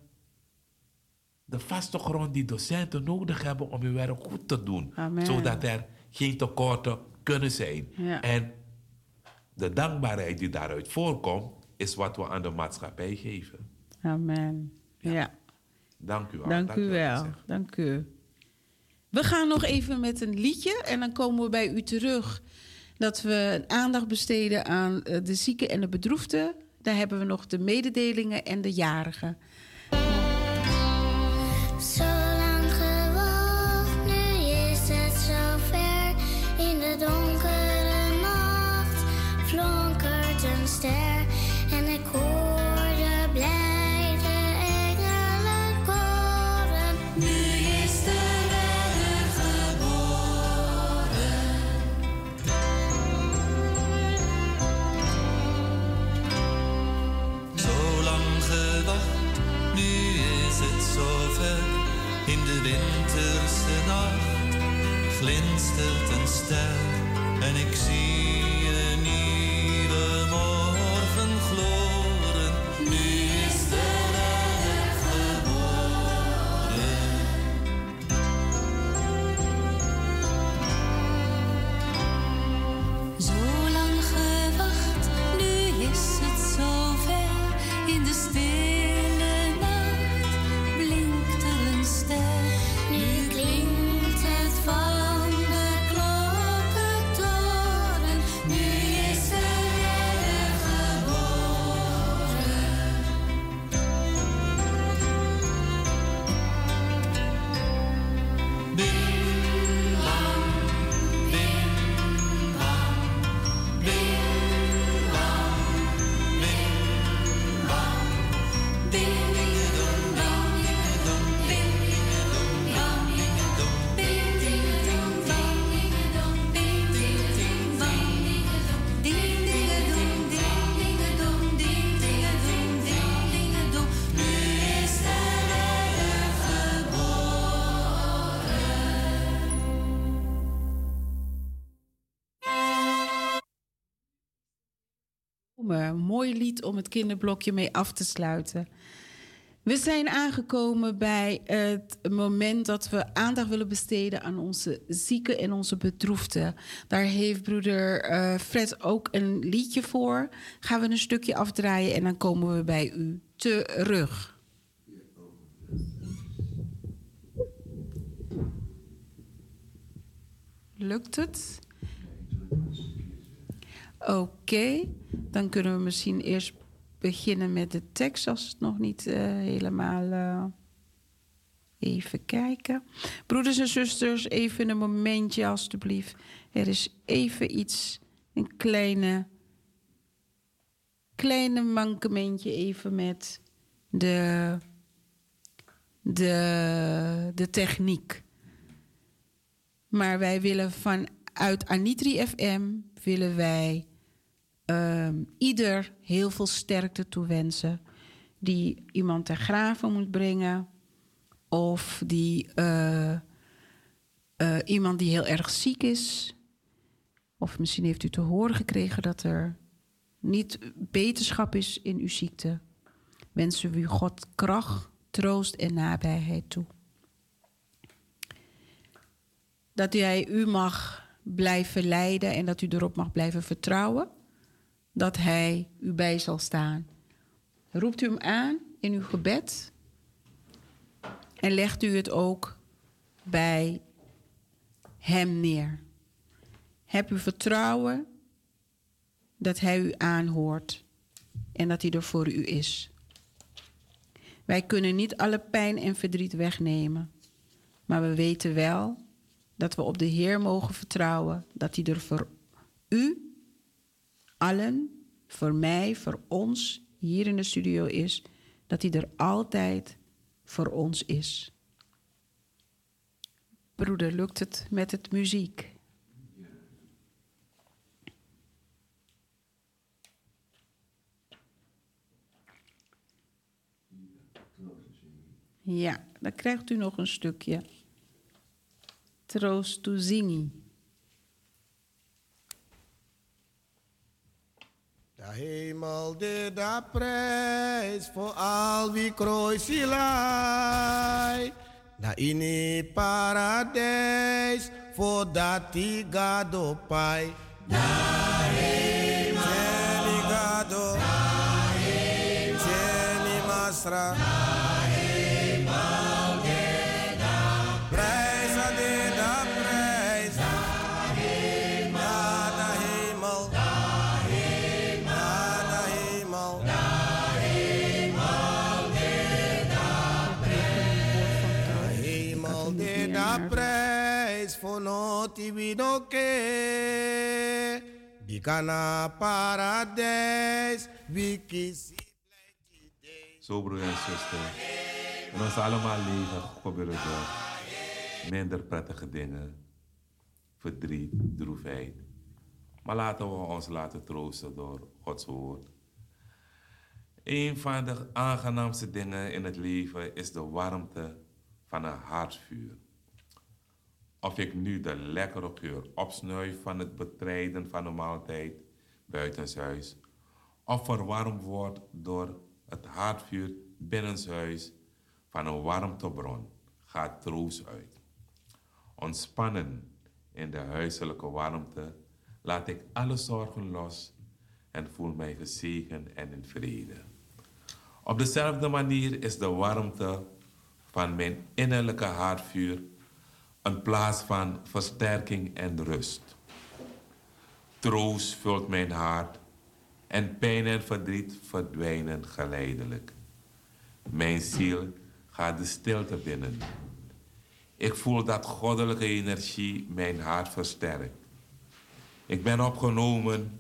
S6: de vaste grond die docenten nodig hebben om hun werk goed te doen,
S2: Amen.
S6: zodat er geen tekorten kunnen zijn.
S2: Ja.
S6: En de dankbaarheid die daaruit voorkomt, is wat we aan de maatschappij geven.
S2: Amen. Ja. ja.
S6: Dank u wel.
S2: Dank, Dank u wel. Dank u. We gaan nog even met een liedje en dan komen we bij u terug. Dat we aandacht besteden aan de zieken en de bedroefden. Daar hebben we nog de mededelingen en de jarigen. step mooi lied om het kinderblokje mee af te sluiten. We zijn aangekomen bij het moment dat we aandacht willen besteden aan onze zieken en onze bedroefden. Daar heeft broeder eh, Fred ook een liedje voor. Gaan we een stukje afdraaien en dan komen we bij u terug. Lukt het? Oké, dan kunnen we misschien eerst beginnen met de tekst als het nog niet eh, helemaal. eh, even kijken. Broeders en zusters, even een momentje alstublieft. Er is even iets, een kleine, kleine mankementje even met de, de, de techniek. Maar wij willen vanuit Anitri FM willen wij ehm, ieder heel veel sterkte toewensen. Die iemand ter graven moet brengen. Of die eh, eh, iemand die heel erg ziek is. Of misschien heeft u te horen gekregen dat er niet beterschap is in uw ziekte. Wensen we u God kracht, troost en nabijheid toe. Dat hij u mag blijven leiden en dat u erop mag blijven vertrouwen. Dat hij u bij zal staan. Roept u hem aan in uw gebed. En legt u het ook bij hem neer. Heb u vertrouwen dat hij u aanhoort en dat hij er voor u is. Wij kunnen niet alle pijn en verdriet wegnemen, maar we weten wel dat we op de Heer mogen vertrouwen, dat hij er voor u, allen, voor mij, voor ons hier in de studio is, dat hij er altijd voor ons is. Broeder, lukt het met het muziek? Ja, dan krijgt u nog een stukje. Troost to zingi.
S7: De hemel dit de prijs voor al wie kruisilai. Na in het paradijs voor dat die gado pai. Na hemel. Jenny gado. Na hemel. Jenny. Na prijs voor noti widoke. Bikana paradijs,
S6: Zo broer en zuster. In ons allemaal leven gebeuren er minder prettige dingen. Verdriet, droefheid. Maar laten we ons laten troosten door Gods woord. Een van de aangenaamste dingen in het leven is de warmte van een hartvuur. Of ik nu de lekkere geur opsnuif van het betreiden van een maaltijd buitenshuis, of verwarmd word door het haardvuur binnenshuis van een warmtebron, gaat troost uit. Ontspannen in de huiselijke warmte laat ik alle zorgen los en voel mij gezegend en in vrede. Op dezelfde manier is de warmte van mijn innerlijke haardvuur een plaats van versterking en rust. Troost vult mijn hart en pijn en verdriet verdwijnen geleidelijk. Mijn ziel gaat de stilte binnen. Ik voel dat goddelijke energie mijn hart versterkt. Ik ben opgenomen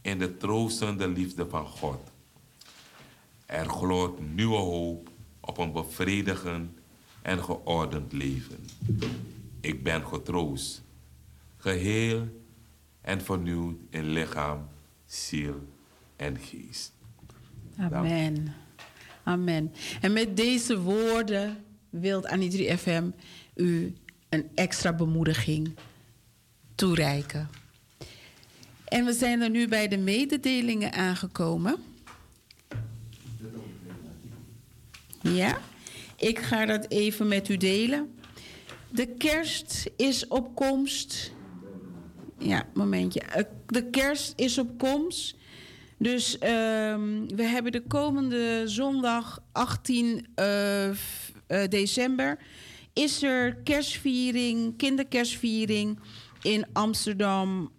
S6: in de troostende liefde van God. Er gloort nieuwe hoop op een bevredigend en geordend leven. Ik ben getroost, geheel en vernieuwd in lichaam, ziel en geest.
S2: Amen. Amen. En met deze woorden wil Anitri FM u een extra bemoediging toereiken. En we zijn er nu bij de mededelingen aangekomen. Ja, ik ga dat even met u delen. De kerst is op komst. Ja, momentje. Eh, De kerst is op komst. Dus ehm, we hebben de komende zondag 18 eh, eh, december... is er kerstviering, kinderkerstviering in Amsterdam,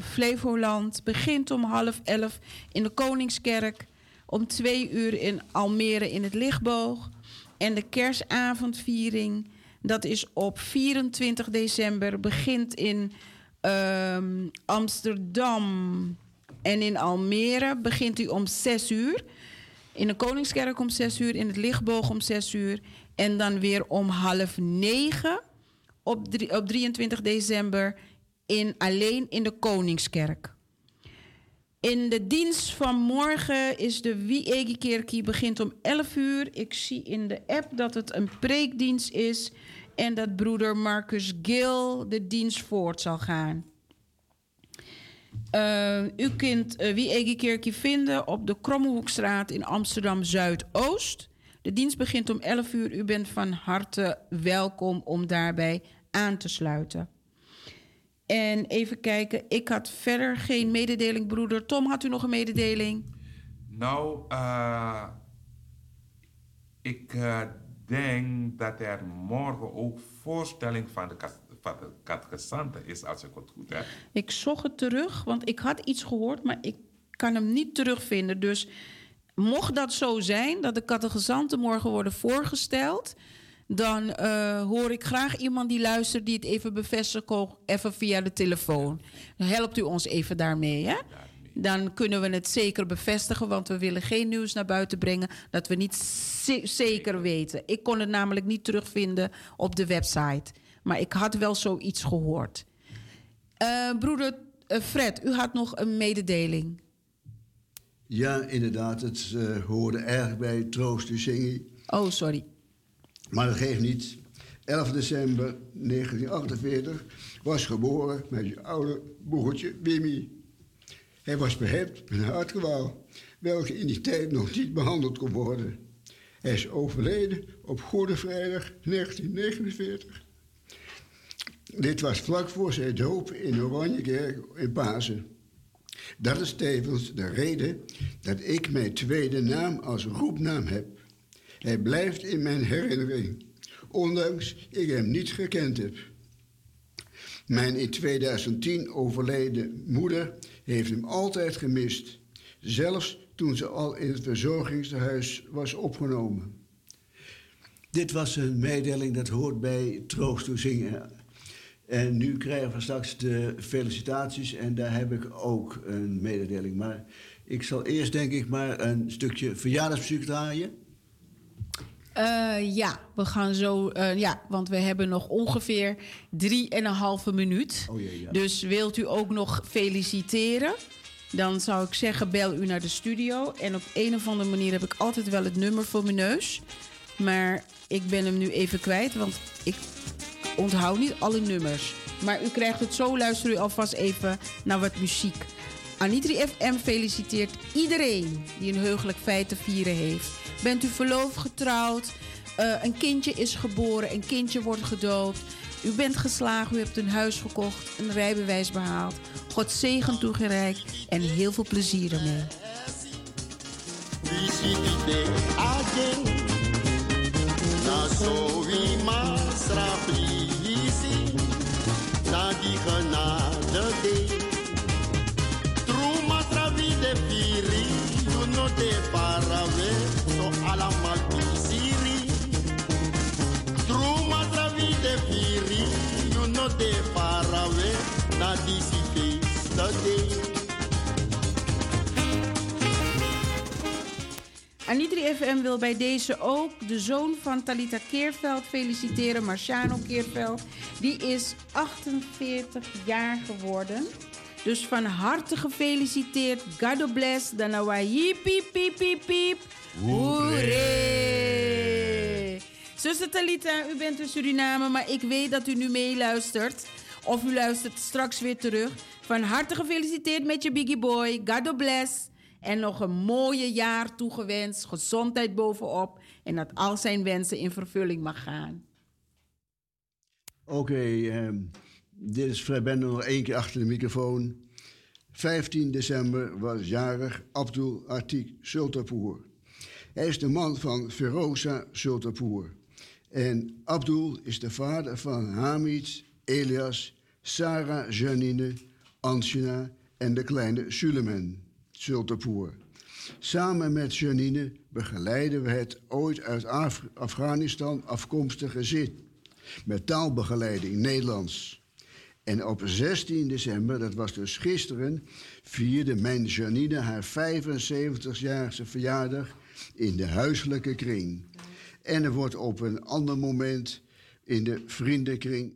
S2: Flevoland. Begint om half elf in de Koningskerk. Om twee uur in Almere in het Lichtboog. En de kerstavondviering, dat is op 24 december. Begint in ehm, Amsterdam en in Almere. Begint u om 6 uur. In de Koningskerk om 6 uur. In het Lichtboog om 6 uur. En dan weer om half negen op, drie- op 23 december in, alleen in de Koningskerk. In de dienst van morgen is de Wiegekerkie begint om 11 uur. Ik zie in de app dat het een preekdienst is en dat broeder Marcus Gil de dienst voort zal gaan. Eh, u kunt uh, Wiegekerkie vinden op de Krommehoekstraat in Amsterdam Zuidoost. De dienst begint om 11 uur. U bent van harte welkom om daarbij aan te sluiten. En even kijken, ik had verder geen mededeling, broeder. Tom, had u nog een mededeling?
S6: Nou, eh, ik eh, denk dat er morgen ook voorstelling van de, kat- van de catechesante is, als ik het goed heb.
S2: Ik zocht het terug, want ik had iets gehoord, maar ik kan hem niet terugvinden. Dus mocht dat zo zijn, dat de catechizanten morgen worden voorgesteld... dan eh, hoor ik graag iemand die luistert die het even bevestigt, ook even via de telefoon. Dan helpt u ons even daarmee, hè? Dan kunnen we het zeker bevestigen, want we willen geen nieuws naar buiten brengen dat we niet ze- zeker weten. Ik kon het namelijk niet terugvinden op de website, maar ik had wel zoiets gehoord. Eh, broeder eh, Fred, u had nog een mededeling.
S5: Ja, inderdaad, het eh, hoorde erg bij Troost u zingen.
S2: Oh, sorry.
S5: Maar dat geeft niet. 11 december 1948 was geboren met je oude broertje Wimmy. Hij was behept met een hartgewaal, welke in die tijd nog niet behandeld kon worden. Hij is overleden op Goede Vrijdag 1949. Dit was vlak voor zijn doop in Oranjekerk in Pasen. Dat is tevens de reden dat ik mijn tweede naam als roepnaam heb. Hij blijft in mijn herinnering, ondanks ik hem niet gekend heb. Mijn in 2010 overleden moeder heeft hem altijd gemist, zelfs toen ze al in het verzorgingshuis was opgenomen. Dit was een mededeling dat hoort bij Troost toe zingen. En nu krijgen we straks de felicitaties en daar heb ik ook een mededeling. Maar ik zal eerst denk ik maar een stukje verjaardagsmuziek draaien.
S2: Eh, ja, we gaan zo. eh, ja, want we hebben nog ongeveer drie en een halve minuut.
S5: Oh jee, ja.
S2: Dus wilt u ook nog feliciteren? Dan zou ik zeggen, bel u naar de studio. En op een of andere manier heb ik altijd wel het nummer voor mijn neus. Maar ik ben hem nu even kwijt, want ik onthoud niet alle nummers. Maar u krijgt het zo, luister u alvast even naar wat muziek. Anitri FM feliciteert iedereen die een heugelijk feit te vieren heeft. Bent u verloofd, getrouwd, eh, een kindje is geboren, een kindje wordt gedoopt. U bent geslagen, u hebt een huis gekocht, een rijbewijs behaald. God zegen toegereikt en heel veel plezier ermee.
S8: Na de piri. You de parave. So alamal pisiri. Truma travi de piri. You know de parave. Na di si feest day.
S2: Anitri FM wil bij deze ook de zoon van Talita Keerveld feliciteren, Marciano Keerveld. Die is 48 jaar geworden. Dus van harte gefeliciteerd. God bless. Danawai piep piep piep piep. Hoeré. Zuster Talita, u bent in Suriname, maar ik weet dat u nu meeluistert. Of u luistert straks weer terug. Van harte gefeliciteerd met je biggie boy. God bless. En nog een mooie jaar toegewenst. Gezondheid bovenop. En dat al zijn wensen in vervulling mag gaan.
S5: Oké, ehm, dit is Fred Bender nog één keer achter de microfoon. 15 december was jarig Abdul Atik Sultapour. Hij is de man van Feroza Sultapour. En Abdul is de vader van Hamid, Elias, Sarah Janine, Anshina en de kleine Suleiman Sultapour. Samen met Janine begeleiden we het ooit uit Af- Afghanistan afkomstige gezin. Met taalbegeleiding Nederlands. En op 16 december, dat was dus gisteren, vierde mijn Janine haar 75-jarige verjaardag in de huiselijke kring. En er wordt op een ander moment in de vriendenkring